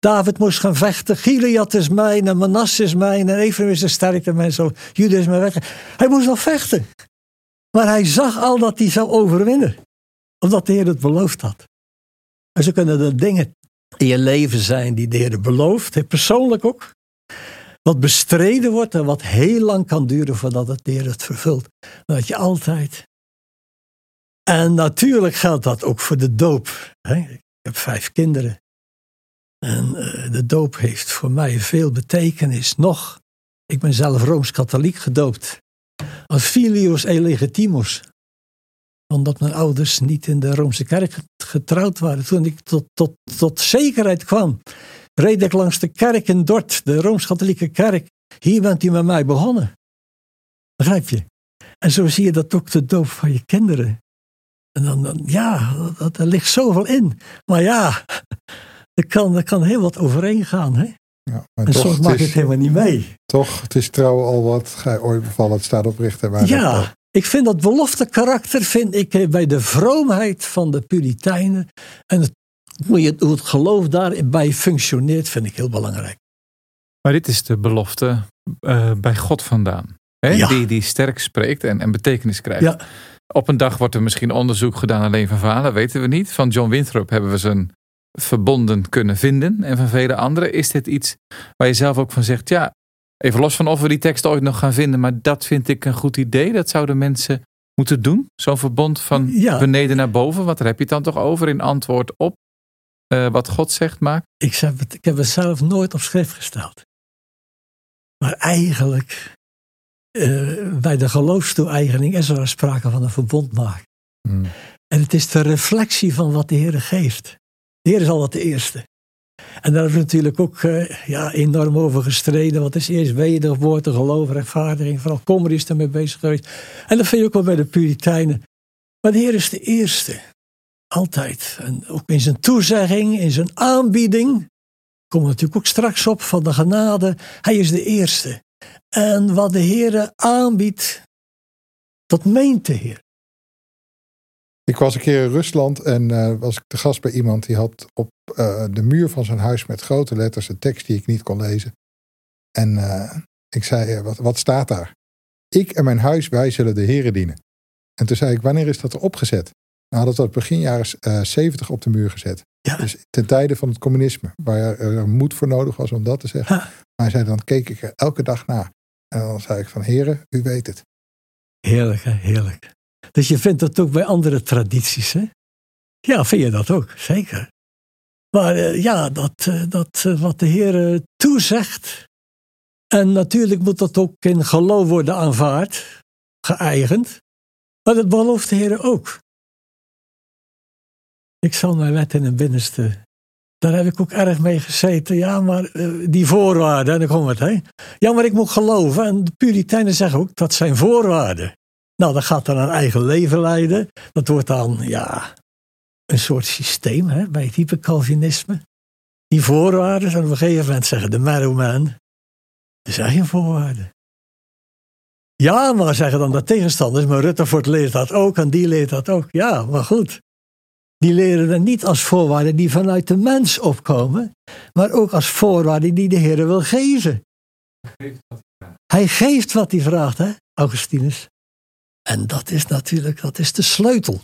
Speaker 4: David moest gaan vechten. Gilead is mijn en Manasse is mijn en Ephraim is de sterkte mijn zo. Juda is mijn weg. Hij moest nog vechten. Maar hij zag al dat hij zou overwinnen. Omdat de Heer het beloofd had. En zo kunnen er dingen in je leven zijn die de Heer belooft. Persoonlijk ook. Wat bestreden wordt en wat heel lang kan duren voordat het de Heer het vervult. Dat je altijd. En natuurlijk geldt dat ook voor de doop. Ik heb vijf kinderen. En eh, de doop heeft voor mij veel betekenis. Nog, ik ben zelf rooms-katholiek gedoopt. Als filius illegitimus. Omdat mijn ouders niet in de Roomse kerk getrouwd waren. Toen ik tot, tot, tot zekerheid kwam, reed ik langs de kerk in Dort, de rooms-katholieke kerk. Hier bent u met mij begonnen. Begrijp je? En zo zie je dat ook de doop van je kinderen. En dan, dan ja, dat, er ligt zoveel in. Maar ja, er kan, er kan heel wat overheen gaan. Hè?
Speaker 3: Ja, maar
Speaker 4: En
Speaker 3: toch,
Speaker 4: soms
Speaker 3: het
Speaker 4: maakt het helemaal niet mee.
Speaker 3: toch, het is trouw al wat gij ooit bevallen, het staat oprichten. Dat,
Speaker 4: Ja, ik vind dat belofte karakter vind ik eh, bij de vroomheid van de Puritijnen en het hoe, je, hoe het geloof daarbij functioneert, vind ik heel belangrijk.
Speaker 2: Maar dit is de belofte uh, bij God vandaan. Hè?
Speaker 4: Ja.
Speaker 2: Die, die sterk spreekt en, en betekenis krijgt.
Speaker 4: Ja.
Speaker 2: Op een dag wordt er misschien onderzoek gedaan alleen van Valen, weten we niet. Van John Winthrop hebben we zijn verbonden kunnen vinden. En van vele anderen is dit iets waar je zelf ook van zegt, ja, even los van of we die tekst ooit nog gaan vinden, maar dat vind ik een goed idee. Dat zouden mensen moeten doen. Zo'n verbond van
Speaker 4: Ja.
Speaker 2: beneden naar boven. Daar heb je het dan toch over in antwoord op eh, wat God zegt maakt.
Speaker 4: Ik heb, het, ik heb het zelf nooit op schrift gesteld. Maar eigenlijk, eh, bij de geloofstoe-eigening is er sprake van een verbond maken.
Speaker 3: Hmm.
Speaker 4: En het is de reflectie van wat de Heer geeft. De Heer is altijd de eerste. En daar hebben we natuurlijk ook eh, ja, enorm over gestreden. Wat is eerst wedergeboorte, geloof, rechtvaardiging. Vooral Kommer is ermee bezig geweest. En dat vind je ook wel bij de Puritijnen. Maar de Heer is de eerste. Altijd. En ook in zijn toezegging, in zijn aanbieding. We natuurlijk ook straks op van de genade. Hij is de eerste. En wat de Heer aanbiedt, dat meent de Heer.
Speaker 3: Ik was een keer in Rusland en eh, was ik te gast bij iemand die had op eh, de muur van zijn huis met grote letters een tekst die ik niet kon lezen. En eh, ik zei, wat, wat staat daar? Ik en mijn huis, wij zullen de heren dienen. En toen zei ik, wanneer is dat er opgezet? Nou, dat was begin jaren eh, 70 op de muur gezet.
Speaker 4: Ja.
Speaker 3: Dus ten tijde van het communisme, waar er moed voor nodig was om dat te zeggen. Maar hij zei, dan keek ik er elke dag naar. En dan zei ik van, heren, u weet het.
Speaker 4: Heerlijk, hè? heerlijk. Dus je vindt dat ook bij andere tradities, hè? Ja, vind je dat ook, zeker. Maar eh, ja, dat, eh, dat eh, wat de Heer toezegt. En natuurlijk moet dat ook in geloof worden aanvaard, geëigend. Maar dat belooft de Heer ook. Ik zal mijn wet in het binnenste. Daar heb ik ook erg mee gezeten. Ja, maar die voorwaarden, en dan komt het, hè? Ja, maar ik moet geloven. En de Puritijnen zeggen ook dat zijn voorwaarden. Nou, dat gaat dan een eigen leven leiden. Dat wordt dan, ja, een soort systeem hè, bij het hypercalvinisme. Die voorwaarden, en op een gegeven moment zeggen de Marrowman, er zijn voorwaarden. Ja, maar zeggen dan de tegenstanders, maar Rutherford leert dat ook en die leert dat ook. Ja, maar goed. Die leren er niet als voorwaarden die vanuit de mens opkomen, maar ook als voorwaarden die de Heer wil geven. Hij geeft wat hij vraagt, hè, Augustinus. En dat is natuurlijk, dat is de sleutel.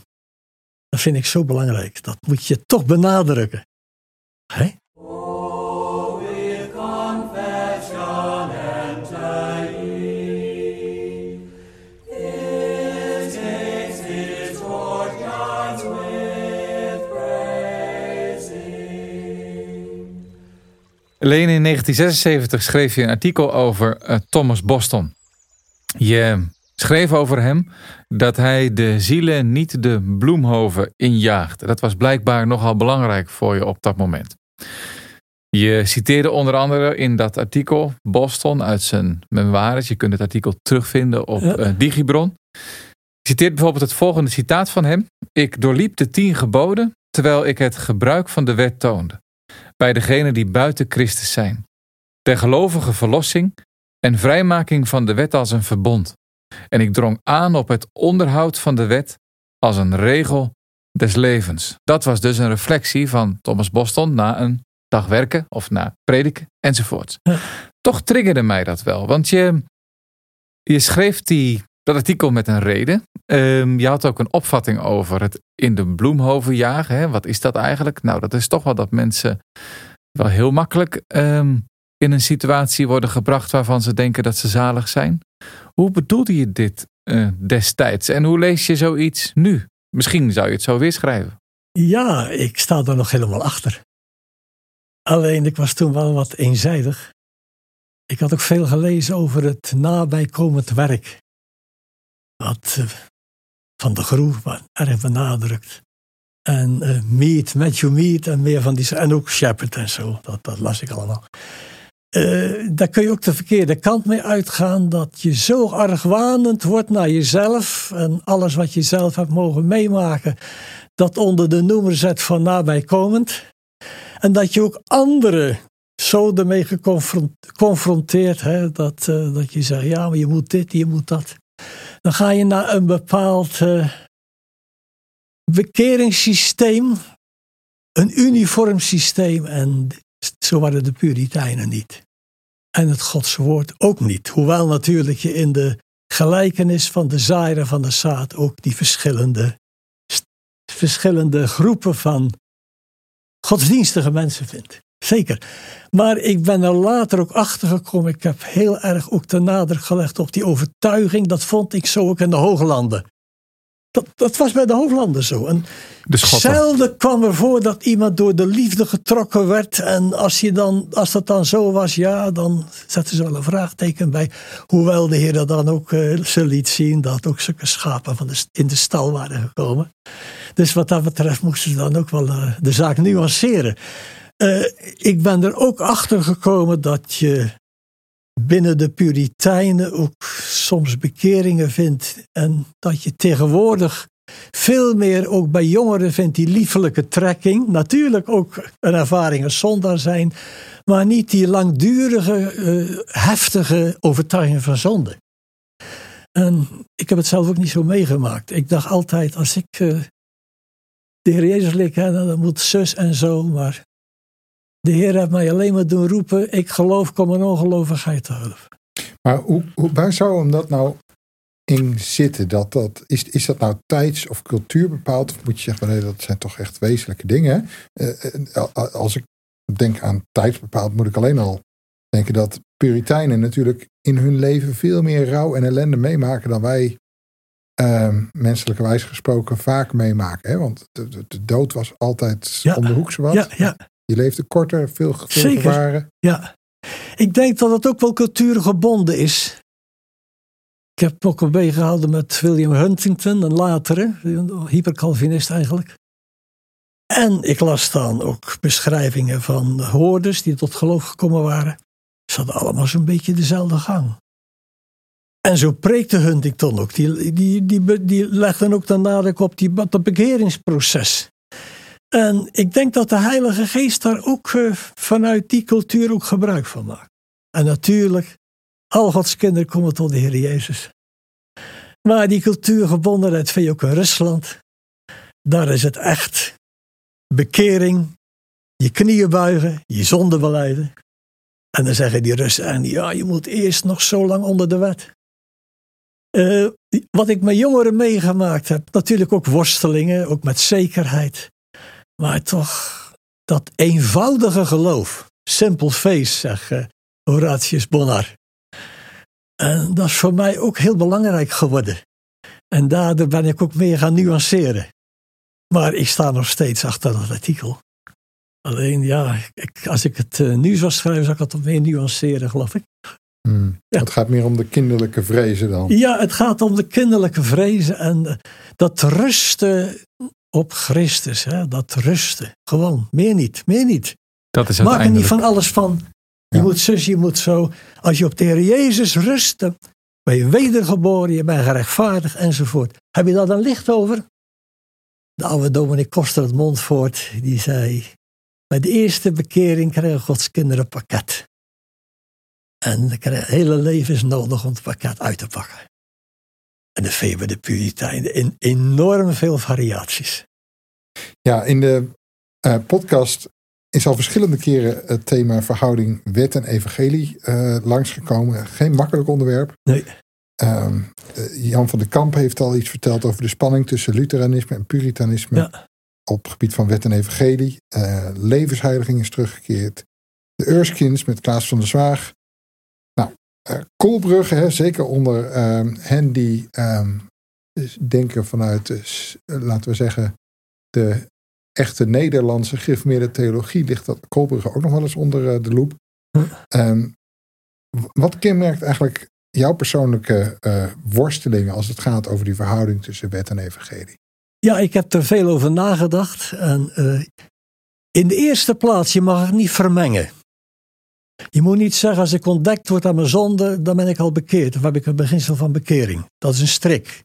Speaker 4: Dat vind ik zo belangrijk. Dat moet je toch benadrukken. Hè?
Speaker 2: Alleen in 1976 schreef je een artikel over eh, Thomas Boston. Je schreef over hem dat hij de zielen niet de bloemhoven injaagde. Dat was blijkbaar nogal belangrijk voor je op dat moment. Je citeerde onder andere in dat artikel Boston uit zijn memoires. Je kunt het artikel terugvinden op
Speaker 4: Ja.
Speaker 2: eh, Digibron. Je citeert bijvoorbeeld het volgende citaat van hem. Ik doorliep de tien geboden terwijl ik het gebruik van de wet toonde. Bij degenen die buiten Christus zijn. Der gelovige verlossing en vrijmaking van de wet als een verbond. En ik drong aan op het onderhoud van de wet als een regel des levens. Dat was dus een reflectie van Thomas Boston na een dag werken of na prediken enzovoort.
Speaker 4: Ja.
Speaker 2: Toch triggerde mij dat wel, want je, je schreef die, dat artikel met een reden. Ehm, je had ook een opvatting over het in de bloemhoven jagen. Hè? Wat is dat eigenlijk? Nou, dat is toch wel dat mensen wel heel makkelijk ehm, in een situatie worden gebracht waarvan ze denken dat ze zalig zijn. Hoe bedoelde je dit eh, destijds en hoe lees je zoiets nu? Misschien zou je het zo weer schrijven.
Speaker 4: Ja, ik sta er nog helemaal achter. Alleen ik was toen wel wat eenzijdig. Ik had ook veel gelezen over het nabijkomend werk. Wat eh, van de groep wat erg benadrukt. En eh Mead, Matthew Mead en meer van die. En ook Shepard en zo. Dat, dat las ik allemaal. Eh, daar kun je ook de verkeerde kant mee uitgaan. Dat je zo argwanend wordt naar jezelf. En alles wat je zelf hebt mogen meemaken. Dat onder de noemer zet van nabijkomend. En dat je ook anderen zo ermee geconfronteerd. Hè, dat, eh, dat je zegt, ja, maar je moet dit, je moet dat. Dan ga je naar een bepaald eh, bekeringssysteem. een uniform systeem en zo waren de Puritijnen niet. En het Godse woord ook niet. Hoewel natuurlijk je in de gelijkenis van de zaaier van de zaad ook die verschillende, verschillende groepen van godsdienstige mensen vindt. Zeker. Maar ik ben er later ook achter gekomen. Ik heb heel erg ook de nadruk gelegd op die overtuiging. Dat vond ik zo ook in de Hooglanden. Dat, dat was bij de Hooglanden zo. En zelden kwam er voor dat iemand door de liefde getrokken werd. En als, je dan, als dat dan zo was, ja, dan zetten ze wel een vraagteken bij. Hoewel de Heer dat dan ook uh, ze liet zien dat ook zulke schapen van de, in de stal waren gekomen. Dus wat dat betreft moesten ze dan ook wel uh, de zaak nuanceren. Uh, ik ben er ook achter gekomen dat je binnen de Puritijnen ook soms bekeringen vindt. En dat je tegenwoordig veel meer ook bij jongeren vindt die liefelijke trekking. Natuurlijk ook een ervaring als zondaar zijn. Maar niet die langdurige, uh, heftige overtuiging van zonde. En ik heb het zelf ook niet zo meegemaakt. Ik dacht altijd, als ik uh, de Heer Jezus leer dan moet zus en zo. Maar de Heer heeft mij alleen maar doen roepen: ik geloof, kom een ongelovigheid te hulp.
Speaker 3: Maar hoe, hoe, waar zou hem dat nou in zitten? Dat, dat, is, is dat nou tijds- of cultuur bepaald? Of moet je zeggen, nee, dat zijn toch echt wezenlijke dingen? Uh, als ik denk aan tijds bepaald, moet ik alleen al denken dat Puritijnen natuurlijk in hun leven veel meer rouw en ellende meemaken dan wij uh, menselijkerwijs gesproken vaak meemaken. Hè? Want de, de, dood was altijd ja, om de hoek zowat.
Speaker 4: Ja, ja.
Speaker 3: Je leefde korter, veel, veel gevaren.
Speaker 4: Ja. Ik denk dat het ook wel cultuurgebonden is. Ik heb ook een gehouden met William Huntington, een latere, een hypercalvinist eigenlijk. En ik las dan ook beschrijvingen van hoorders die tot geloof gekomen waren. Ze hadden allemaal zo'n beetje dezelfde gang. En zo preekte Huntington ook. Die, die, die, die legde ook de nadruk op die, dat bekeringsproces. En ik denk dat de Heilige Geest daar ook uh, vanuit die cultuur ook gebruik van maakt. En natuurlijk, al Gods kinderen komen tot de Heer Jezus. Maar die cultuurgebondenheid vind je ook in Rusland. Daar is het echt bekering, je knieën buigen, je zonde beleiden. En dan zeggen die Russen, en ja, je moet eerst nog zo lang onder de wet. Uh, wat ik met jongeren meegemaakt heb, natuurlijk ook worstelingen, ook met zekerheid. Maar toch, dat eenvoudige geloof. Simple face, zegt uh, Horatius Bonar. En dat is voor mij ook heel belangrijk geworden. En daardoor ben ik ook meer gaan nuanceren. Maar ik sta nog steeds achter dat artikel. Alleen ja, ik, als ik het uh, nu zou schrijven, zou ik het wat meer nuanceren, geloof ik.
Speaker 3: Hmm. Ja. Het gaat meer om de kinderlijke vrezen dan.
Speaker 4: Ja, het gaat om de kinderlijke vrezen en uh, dat rusten op Christus. Hè? Dat rusten. Gewoon, meer niet, meer niet.
Speaker 2: Dat is
Speaker 4: Maak er niet van alles van. Je moet zus, je moet zo. Als je op de Heer Jezus rust, ben je wedergeboren, je bent gerechtvaardigd enzovoort. Heb je daar dan licht over? De oude dominee Koster het Montfort, die zei... Bij de eerste bekering krijgen Gods kinderen een pakket. En het hele leven is nodig om het pakket uit te pakken. En de Feber, de Puritijnen, in enorm veel variaties.
Speaker 3: Ja, in de uh, podcast is al verschillende keren het thema verhouding wet en evangelie uh, langsgekomen. Geen makkelijk onderwerp.
Speaker 4: Nee.
Speaker 3: Uh, Jan van de Kamp heeft al iets verteld over de spanning tussen Lutheranisme en Puritanisme.
Speaker 4: Ja.
Speaker 3: Op het gebied van wet en evangelie. Uh, levensheiliging is teruggekeerd. De Urskins met Klaas van der Zwaag. Nou, Koolbrugge, hè, zeker onder ehm, hen die ehm, denken vanuit, laten we zeggen, de echte Nederlandse gereformeerde theologie ligt dat Koolbrugge ook nog wel eens onder eh, de loep. Um, wat kenmerkt eigenlijk jouw persoonlijke worstelingen als het gaat over die verhouding tussen wet en evangelie?
Speaker 4: Ja, ik heb er veel over nagedacht. En, in de eerste plaats, je mag het niet vermengen. Je moet niet zeggen, als ik ontdekt word aan mijn zonde, dan ben ik al bekeerd. Of heb ik een beginsel van bekering. Dat is een strik.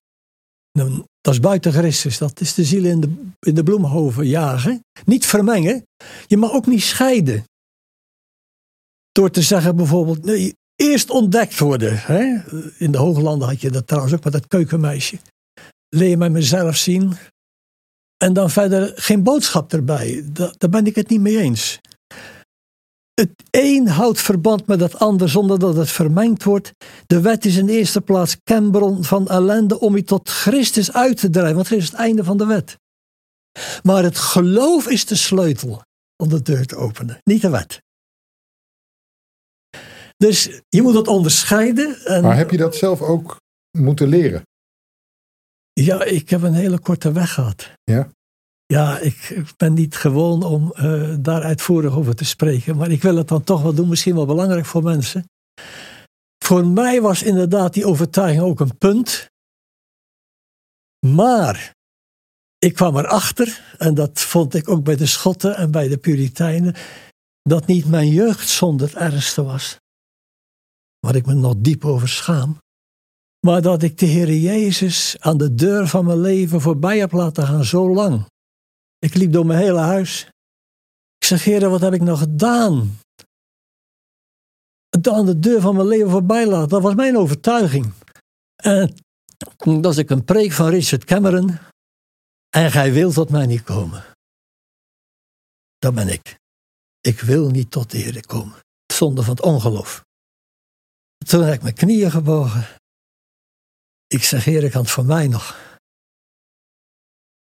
Speaker 4: Dat is buiten Christus. Dat is de ziel in de, in de bloemhoven jagen. Niet vermengen. Je mag ook niet scheiden. Door te zeggen bijvoorbeeld, nee, eerst ontdekt worden. Hè? In de Hooglanden had je dat trouwens ook met dat keukenmeisje. Leer mij mezelf zien. En dan verder geen boodschap erbij. daar ben ik het niet mee eens. Het een houdt verband met het ander zonder dat het vermengd wordt. De wet is in de eerste plaats kenbron van ellende om je tot Christus uit te drijven. Want Christus is het einde van de wet. Maar het geloof is de sleutel om de deur te openen, niet de wet. Dus je moet het onderscheiden.
Speaker 3: En... Maar heb je dat zelf ook moeten leren?
Speaker 4: Ja, ik heb een hele korte weg gehad.
Speaker 3: Ja?
Speaker 4: Ja, ik ben niet gewoon om uh, daar uitvoerig over te spreken. Maar ik wil het dan toch wel doen. Misschien wel belangrijk voor mensen. Voor mij was inderdaad die overtuiging ook een punt. Maar ik kwam erachter, en dat vond ik ook bij de Schotten en bij de Puritijnen, dat niet mijn jeugdzonde het ergste was. Waar ik me nog diep over schaam. Maar dat ik de Heer Jezus aan de deur van mijn leven voorbij heb laten gaan zo lang. Ik liep door mijn hele huis. Ik zeg, Heer, wat heb ik nog gedaan? Aan de deur van mijn leven voorbij laten. Dat was mijn overtuiging. En toen was ik een preek van Richard Cameron. En gij wilt tot mij niet komen. Dat ben ik. Ik wil niet tot de Heer komen. Zonder van het ongeloof. Toen heb ik mijn knieën gebogen. Ik zeg, Heer, kan het voor mij nog.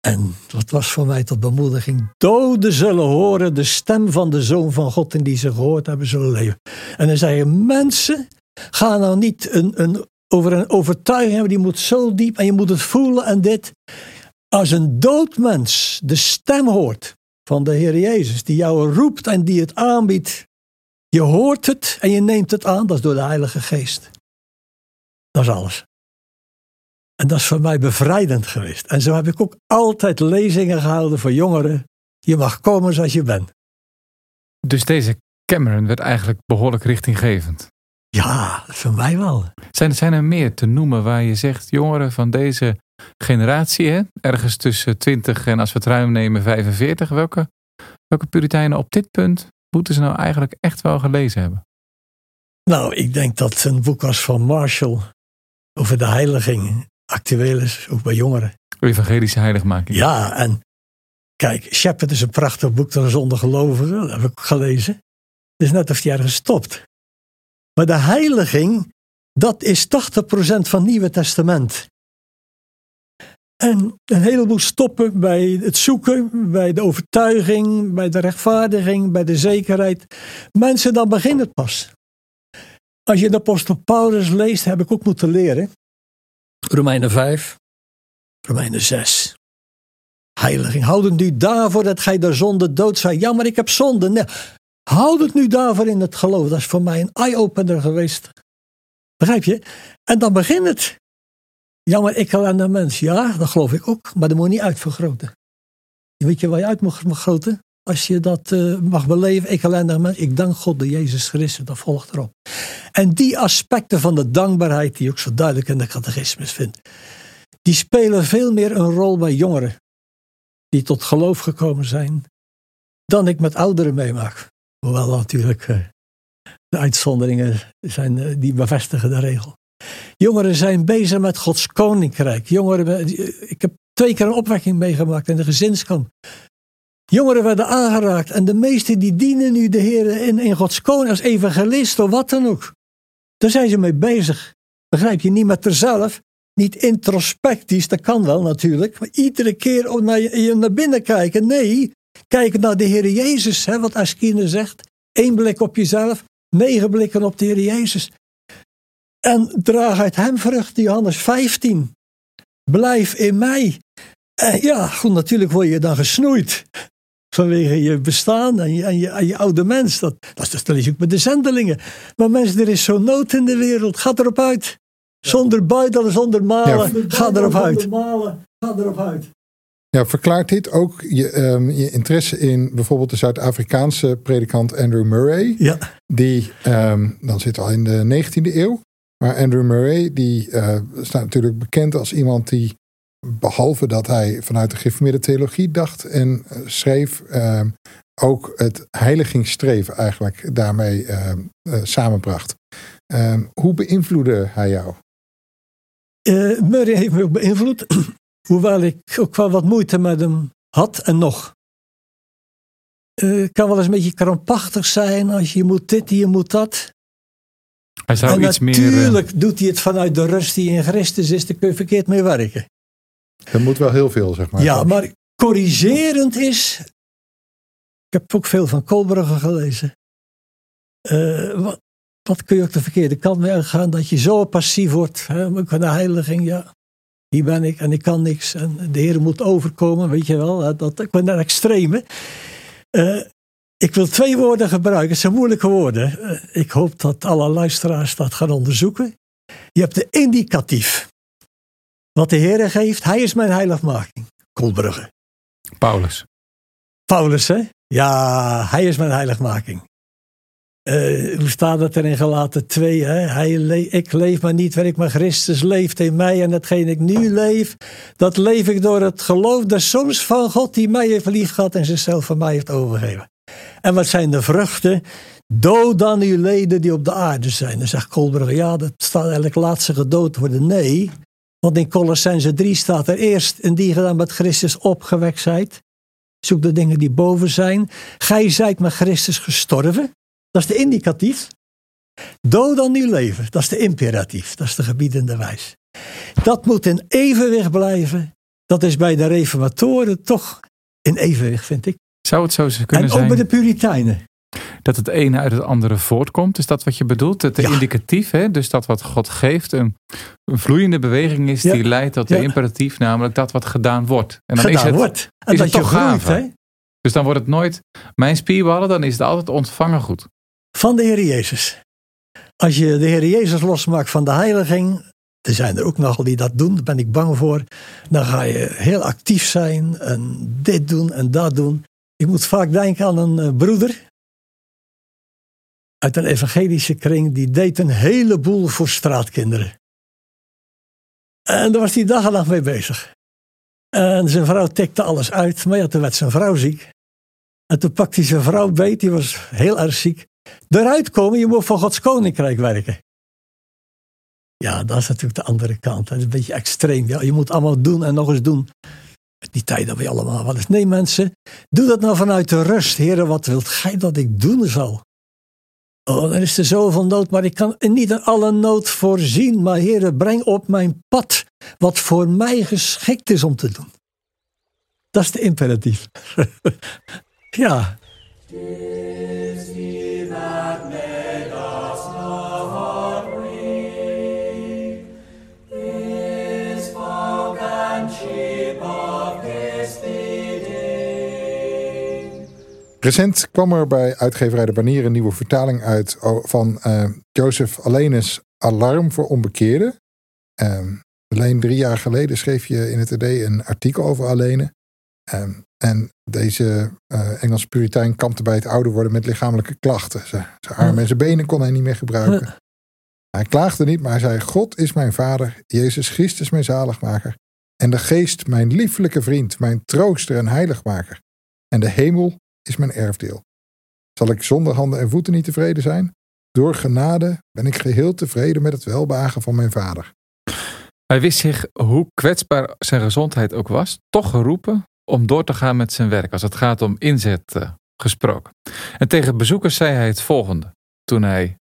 Speaker 4: En dat was voor mij tot bemoediging. Doden zullen horen de stem van de Zoon van God en die ze gehoord hebben zullen leven. En dan zei je, mensen, ga nou niet een, een, over een overtuiging hebben, die moet zo diep en je moet het voelen en dit. Als een dood mens de stem hoort van de Heer Jezus, die jou roept en die het aanbiedt, je hoort het en je neemt het aan, dat is door de Heilige Geest. Dat is alles. En dat is voor mij bevrijdend geweest. En zo heb ik ook altijd lezingen gehouden voor jongeren. Je mag komen zoals je bent.
Speaker 2: Dus deze Cameron werd eigenlijk behoorlijk richtinggevend.
Speaker 4: Ja, voor mij wel.
Speaker 2: Zijn, zijn er meer te noemen waar je zegt, jongeren van deze generatie, hè, ergens tussen 20 en als we het ruim nemen 45, welke, welke Puritijnen op dit punt moeten ze nou eigenlijk echt wel gelezen hebben?
Speaker 4: Nou, ik denk dat een boek als van Marshall over de heiliging actueel is, ook bij jongeren.
Speaker 2: Evangelische heiligmaking.
Speaker 4: Ja, en kijk, Shepherd is een prachtig boek dat zonder gelovigen, dat heb ik gelezen. Het is net of hij ergens stopt. Maar de heiliging, dat is 80% van het Nieuwe Testament. En een heleboel stoppen bij het zoeken, bij de overtuiging, bij de rechtvaardiging, bij de zekerheid. Mensen, dan begint het pas. Als je de apostel Paulus leest, heb ik ook moeten leren. Romeinen 5, Romeinen 6. Heiliging, houd het nu daarvoor dat gij de zonde dood zijt. Ja, maar ik heb zonde. Nee, houd het nu daarvoor in het geloof. Dat is voor mij een eye-opener geweest. Begrijp je? En dan begint het. Ja, maar ik aan de mens. Ja, dat geloof ik ook. Maar dat moet je niet uitvergroten. Weet je waar je uit mag vergroten? Als je dat uh, mag beleven, ik alleen mens. Ik dank God de Jezus Christus, dat volgt erop. En die aspecten van de dankbaarheid, die ik zo duidelijk in de catechismus vind, die spelen veel meer een rol bij jongeren die tot geloof gekomen zijn, dan ik met ouderen meemaak. Hoewel natuurlijk uh, de uitzonderingen zijn, uh, die bevestigen de regel. Jongeren zijn bezig met Gods koninkrijk. Jongeren, ik heb twee keer een opwekking meegemaakt in de gezinskamp. Jongeren werden aangeraakt en de meesten die dienen nu de Heer in, in Gods koning als evangelist of wat dan ook. Daar zijn ze mee bezig. Begrijp je? Niet met zelf, niet introspectisch, dat kan wel natuurlijk. Maar iedere keer naar, je, naar binnen kijken. Nee, kijken naar de Heer Jezus. Hè, wat Askine zegt. Eén blik op jezelf, negen blikken op de Heer Jezus. En draag uit hem vrucht, Johannes 15. Blijf in mij. En ja, goed, natuurlijk word je dan gesnoeid. Vanwege je bestaan en je, en je, je oude mens. Dat, dat, dat lees ik met de zendelingen. Maar mensen, er is zo'n nood in de wereld. Ga erop uit. Zonder buiten, zonder malen. Ja. Ga erop uit. Malen, ga erop uit.
Speaker 3: Ja, verklaart dit ook je, um, je interesse in bijvoorbeeld de Zuid-Afrikaanse predikant Andrew Murray?
Speaker 4: Ja.
Speaker 3: Die, um, dan zit al in de 19e eeuw. Maar Andrew Murray, die uh, staat natuurlijk bekend als iemand die behalve dat hij vanuit de gereformeerde theologie dacht en uh, schreef, uh, ook het heiligingsstreven eigenlijk daarmee uh, samenbracht. Ehm, hoe beïnvloedde hij jou?
Speaker 4: Murray heeft me ook beïnvloed. Hoewel ik ook wel wat moeite met hem had en nog. Het kan wel eens een beetje krampachtig zijn als je moet dit, je moet dat.
Speaker 2: Hij zou
Speaker 4: en
Speaker 2: iets meer... eh,
Speaker 4: natuurlijk doet hij het vanuit de rust die in Christus is, daar kun je verkeerd mee werken.
Speaker 3: Er moet wel heel veel, zeg maar.
Speaker 4: Ja, maar corrigerend is. Ik heb ook veel van Kolbrugge gelezen. Eh, wat, kun je ook de verkeerde kant mee uitgaan? Dat je zo passief wordt. Hè? Van de heiliging, ja. Hier ben ik en ik kan niks. En de Heer moet overkomen, weet je wel. Dat, ik ben naar extreme. Eh, ik wil twee woorden gebruiken. Het zijn moeilijke woorden. Eh, ik hoop dat alle luisteraars dat gaan onderzoeken. Je hebt de indicatief. Wat de Heer geeft, hij is mijn heiligmaking. Kolbrugge.
Speaker 2: Paulus.
Speaker 4: Paulus, hè? Ja, hij is mijn heiligmaking. Eh, hoe staat het er in gelaten 2? Hè? Hij le ik leef maar niet waar ik maar Christus leeft in mij. En hetgeen ik nu leef, dat leef ik door het geloof der soms van God die mij heeft lief gehad en zichzelf voor mij heeft overgegeven. En wat zijn de vruchten? Dood dan uw leden die op de aarde zijn. Dan zegt Kolbrugge, ja, dat staat eigenlijk laat ze gedood worden. Nee, want in Colossense 3 staat er eerst en die gedaan met Christus opgewekt zijt. Zoek de dingen die boven zijn. Gij zijt met Christus gestorven. Dat is de indicatief. Dood dan uw leven. Dat is de imperatief. Dat is de gebiedende wijs. Dat moet in evenwicht blijven. Dat is bij de reformatoren toch in evenwicht, vind ik.
Speaker 2: Zou het zo kunnen
Speaker 4: en ook
Speaker 2: zijn
Speaker 4: bij de Puritijnen.
Speaker 2: Dat het ene uit het andere voortkomt? Is dat wat je bedoelt? Het
Speaker 4: Ja.
Speaker 2: indicatief, hè? dus dat wat God geeft, een, een vloeiende beweging is
Speaker 4: Ja.
Speaker 2: die leidt tot de imperatief, namelijk dat wat gedaan wordt. En dan
Speaker 4: Gedaan
Speaker 2: is het,
Speaker 4: wordt. En
Speaker 2: is
Speaker 4: dat
Speaker 2: het
Speaker 4: je
Speaker 2: toch
Speaker 4: groeit, hè?
Speaker 2: Dus dan wordt het nooit mijn spierballen, dan is het altijd ontvangen goed.
Speaker 4: van de Heer Jezus. Als je de Heer Jezus losmaakt van de heiliging, er zijn er ook nogal die dat doen, daar ben ik bang voor. Dan ga je heel actief zijn en dit doen en dat doen. Ik moet vaak denken aan een eh, broeder uit een evangelische kring, die deed een heleboel voor straatkinderen. En daar was hij dag en nacht mee bezig. En zijn vrouw tikte alles uit, maar ja, toen werd zijn vrouw ziek. En toen pakte hij zijn vrouw beet, die was heel erg ziek eruit komen, je moet voor Gods koninkrijk werken. Ja, dat is natuurlijk de andere kant. Dat is een beetje extreem. Ja, je moet allemaal doen en nog eens doen. Die tijd dat we allemaal wel eens. Nee, mensen, doe dat nou vanuit de rust. Heren, wat wilt gij dat ik doen zal? Oh, dan is er zoveel nood, maar ik kan niet in alle nood voorzien. Maar heren, breng op mijn pad wat voor mij geschikt is om te doen. Dat is de imperatief. ja.
Speaker 3: Recent kwam er bij uitgeverij De Banier een nieuwe vertaling uit van eh, Joseph Allenes Alarm voor onbekeerden. Ehm, alleen drie jaar geleden schreef je in het ED een artikel over Alene. Ehm, en deze eh Engelse puritein kampte bij het ouder worden met lichamelijke klachten. Zijn zijn armen en zijn benen kon hij niet meer gebruiken. Hij klaagde niet, maar hij zei: God is mijn vader, Jezus Christus mijn zaligmaker. En de geest mijn lieflijke vriend, mijn trooster en heiligmaker. En de hemel is mijn erfdeel. Zal ik zonder handen en voeten niet tevreden zijn? Door genade ben ik geheel tevreden met het welbehagen van mijn vader.
Speaker 2: Hij wist zich, hoe kwetsbaar zijn gezondheid ook was, toch geroepen om door te gaan met zijn werk als het gaat om inzet eh, gesproken. En tegen bezoekers zei hij het volgende, toen hij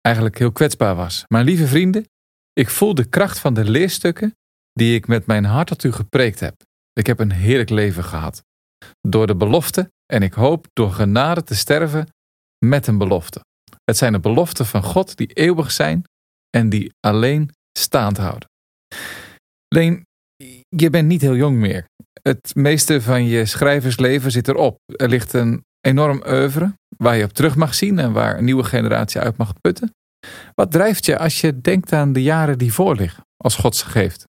Speaker 2: eigenlijk heel kwetsbaar was. Mijn lieve vrienden, ik voel de kracht van de leerstukken die ik met mijn hart tot u gepreekt heb. Ik heb een heerlijk leven gehad. Door de belofte en ik hoop door genade te sterven met een belofte. Het zijn de beloften van God die eeuwig zijn en die alleen staand houden. Leen, je bent niet heel jong meer. Het meeste van je schrijversleven zit erop. Er ligt een enorm oeuvre waar je op terug mag zien en waar een nieuwe generatie uit mag putten. Wat drijft je als je denkt aan de jaren die voorliggen, als God ze geeft?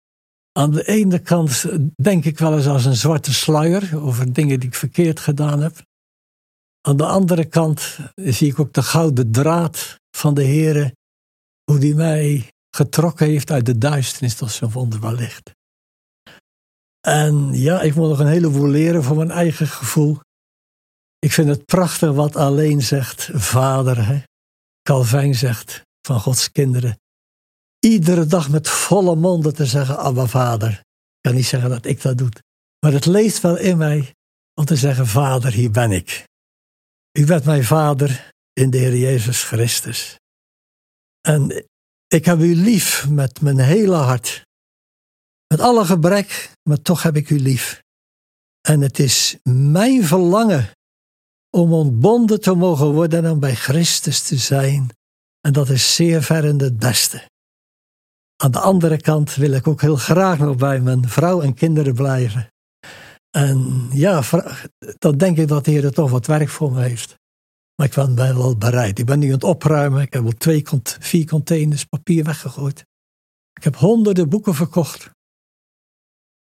Speaker 4: Aan de ene kant denk ik wel eens als een zwarte sluier over dingen die ik verkeerd gedaan heb. Aan de andere kant zie ik ook de gouden draad van de Heere, hoe die mij getrokken heeft uit de duisternis tot zijn wonderbaar licht. En ja, ik moet nog een heleboel leren voor mijn eigen gevoel. Ik vind het prachtig wat alleen zegt, vader. Hè? Zegt van Gods kinderen iedere dag met volle monden te zeggen, Abba vader. Ik kan niet zeggen dat ik dat doe. Maar het leeft wel in mij om te zeggen: Vader, hier ben ik. U bent mijn vader in de Heer Jezus Christus. En ik heb u lief met mijn hele hart. Met alle gebrek, maar toch heb ik u lief. En het is mijn verlangen om ontbonden te mogen worden en bij Christus te zijn. En dat is zeer ver in het beste. Aan de andere kant wil ik ook heel graag nog bij mijn vrouw en kinderen blijven. En ja, dan denk ik dat de Heer toch wat werk voor me heeft. Maar ik ben wel bereid. Ik ben nu aan het opruimen. Ik heb al twee, vier containers papier weggegooid. Ik heb honderden boeken verkocht.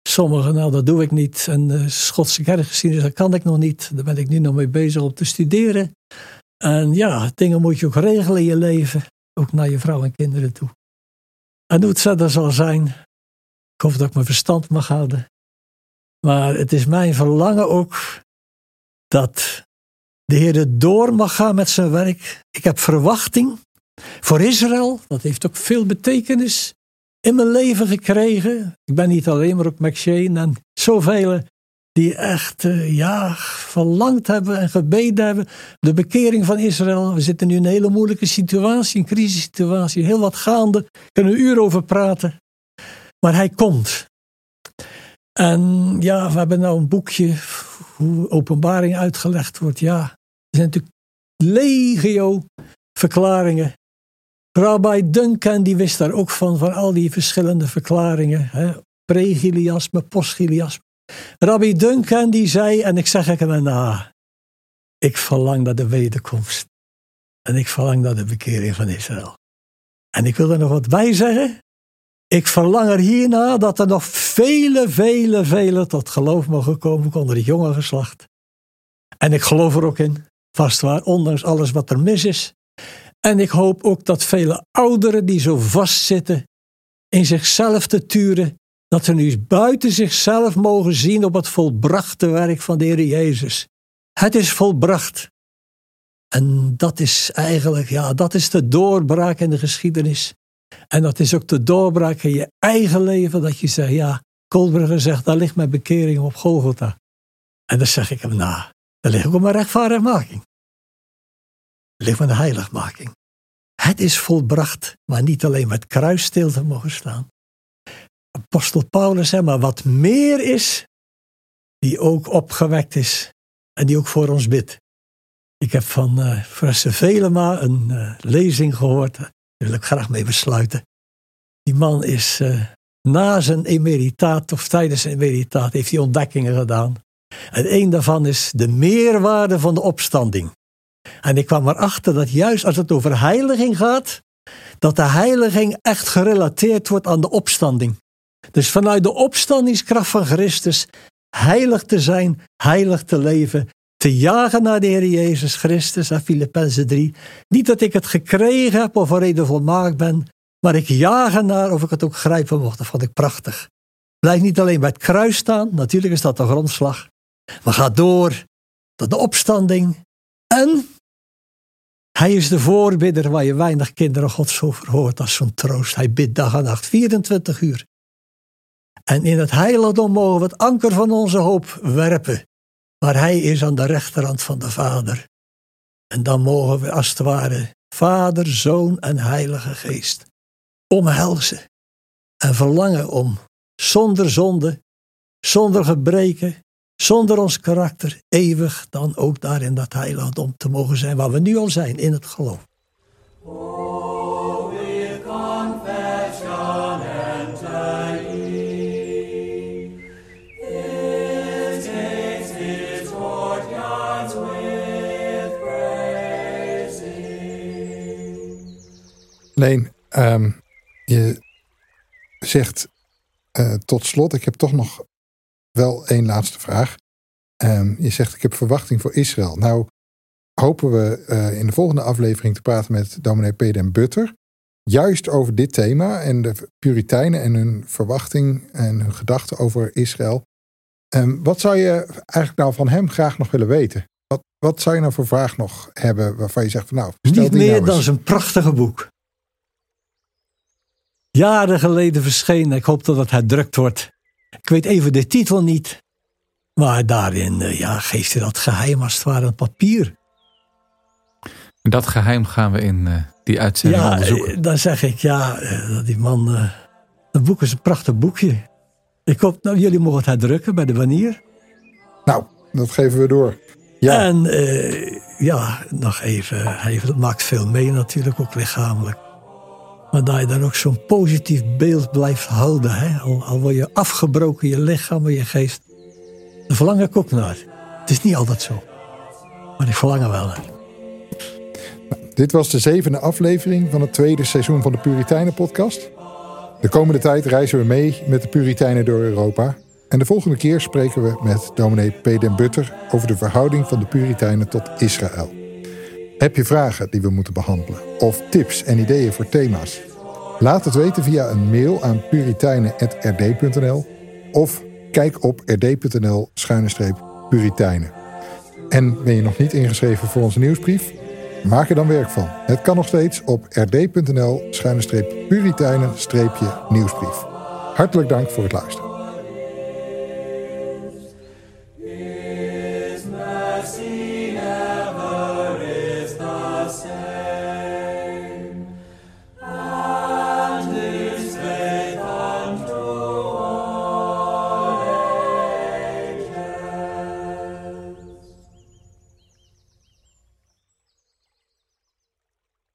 Speaker 4: Sommige, nou dat doe ik niet. En de Schotse kerkgeschiedenis, dat kan ik nog niet. Daar ben ik nu nog mee bezig om te studeren. En ja, dingen moet je ook regelen in je leven. Ook naar je vrouw en kinderen toe. Het verder zal zijn. Ik hoop dat ik mijn verstand mag houden. Maar het is mijn verlangen ook dat de Heer door mag gaan met zijn werk. Ik heb verwachting voor Israël. Dat heeft ook veel betekenis in mijn leven gekregen. Ik ben niet alleen, maar ook McShane en zoveel die echt uh, ja, verlangd hebben en gebeden hebben. De bekering van Israël. We zitten nu in een hele moeilijke situatie, een crisissituatie, heel wat gaande. Kunnen we uren over praten. Maar hij komt. En ja, we hebben nou een boekje hoe openbaring uitgelegd wordt. Ja, er zijn natuurlijk legio verklaringen Rabbi Duncan die wist daar ook van, van al die verschillende verklaringen. Pre-Giliasme, post-Giliasme. Rabbi Duncan die zei, en ik zeg het hem na, ik verlang naar de wederkomst. En ik verlang naar de bekering van Israël. En ik wil er nog wat bij zeggen. Ik verlang er hierna dat er nog vele, vele, vele tot geloof mogen komen onder het jonge geslacht. En ik geloof er ook in, vast waar, ondanks alles wat er mis is. En ik hoop ook dat vele ouderen die zo vastzitten in zichzelf te turen, dat ze nu buiten zichzelf mogen zien op het volbrachte werk van de Heer Jezus. Het is volbracht. En dat is eigenlijk, ja, dat is de doorbraak in de geschiedenis. En dat is ook de doorbraak in je eigen leven, dat je zegt, ja, Koolbrugger zegt, daar ligt mijn bekering op Golgotha. En dan zeg ik hem, nou, daar ligt ook mijn rechtvaardigmaking ligt met de heiligmaking. Het is volbracht, maar niet alleen met kruis te mogen staan. Apostel Paulus zei, maar wat meer is, die ook opgewekt is en die ook voor ons bidt. Ik heb van uh, Fresse Velema een uh, lezing gehoord, daar wil ik graag mee besluiten. Die man is na zijn emeritaat of tijdens zijn emeritaat heeft hij ontdekkingen gedaan. En een daarvan is de meerwaarde van de opstanding. En ik kwam erachter dat juist als het over heiliging gaat, dat de heiliging echt gerelateerd wordt aan de opstanding. Dus vanuit de opstandingskracht van Christus heilig te zijn, heilig te leven, te jagen naar de Heer Jezus Christus, en Filippenzen 3. Niet dat ik het gekregen heb of reden volmaakt ben, maar ik jagen naar of ik het ook grijpen mocht. Dat vond ik prachtig. Blijf niet alleen bij het kruis staan, natuurlijk is dat de grondslag, maar ga door tot de opstanding en hij is de voorbidder waar je weinig kinderen Gods over hoort als zo'n troost. Hij bidt dag en nacht, 24 uur. En in het heiligdom mogen we het anker van onze hoop werpen. Maar hij is aan de rechterhand van de Vader. En dan mogen we als het ware Vader, Zoon en Heilige Geest omhelzen. En verlangen om zonder zonde, zonder gebreken, zonder ons karakter eeuwig dan ook daar in dat heiligdom te mogen zijn waar we nu al zijn in het geloof.
Speaker 3: Nee, um, je zegt uh, tot slot, ik heb toch nog wel één laatste vraag. Um, je zegt, ik heb verwachting voor Israël. Nou, hopen we uh, in de volgende aflevering te praten met dominee Peter en Butter. Juist over dit thema en de Puritijnen en hun verwachting en hun gedachten over Israël. Um, wat zou je eigenlijk nou van hem graag nog willen weten? Wat, wat zou je nou voor vraag nog hebben waarvan je zegt van nou...
Speaker 4: Niet
Speaker 3: meer
Speaker 4: nou dan zijn prachtige boek. Jaren geleden verschenen, ik hoop dat het herdrukt wordt. Ik weet even de titel niet. Maar daarin eh, ja, geeft hij dat geheim als het ware aan papier.
Speaker 2: Dat geheim gaan we in uh, die uitzending
Speaker 4: ja,
Speaker 2: onderzoeken.
Speaker 4: eh, dan zeg ik, ja, eh, dat die man... eh, dat boek is een prachtig boekje. Ik hoop, nou, jullie mogen het uitdrukken bij de Wanier.
Speaker 3: Nou, dat geven we door. Ja,
Speaker 4: En eh, ja, nog even, hij dat maakt veel mee natuurlijk, ook lichamelijk. Maar dat je daar ook zo'n positief beeld blijft houden. Hè? Al, al word je afgebroken, je lichaam en je geest. Daar verlang ik ook naar. Het is niet altijd zo. Maar ik verlang er wel naar.
Speaker 3: dit was de zevende aflevering van het tweede seizoen van de Puritijnen podcast. De komende tijd reizen we mee met de Puritijnen door Europa. En de volgende keer spreken we met dominee P. Butter over de verhouding van de Puritijnen tot Israël. Heb je vragen die we moeten behandelen? Of tips en ideeën voor thema's? Laat het weten via een mail aan puritijnen.rd.nl of kijk op rd.nl-puritijnen. En ben je nog niet ingeschreven voor onze nieuwsbrief? Maak er dan werk van. Het kan nog steeds op rd.nl-puritijnen-nieuwsbrief. Hartelijk dank voor het luisteren.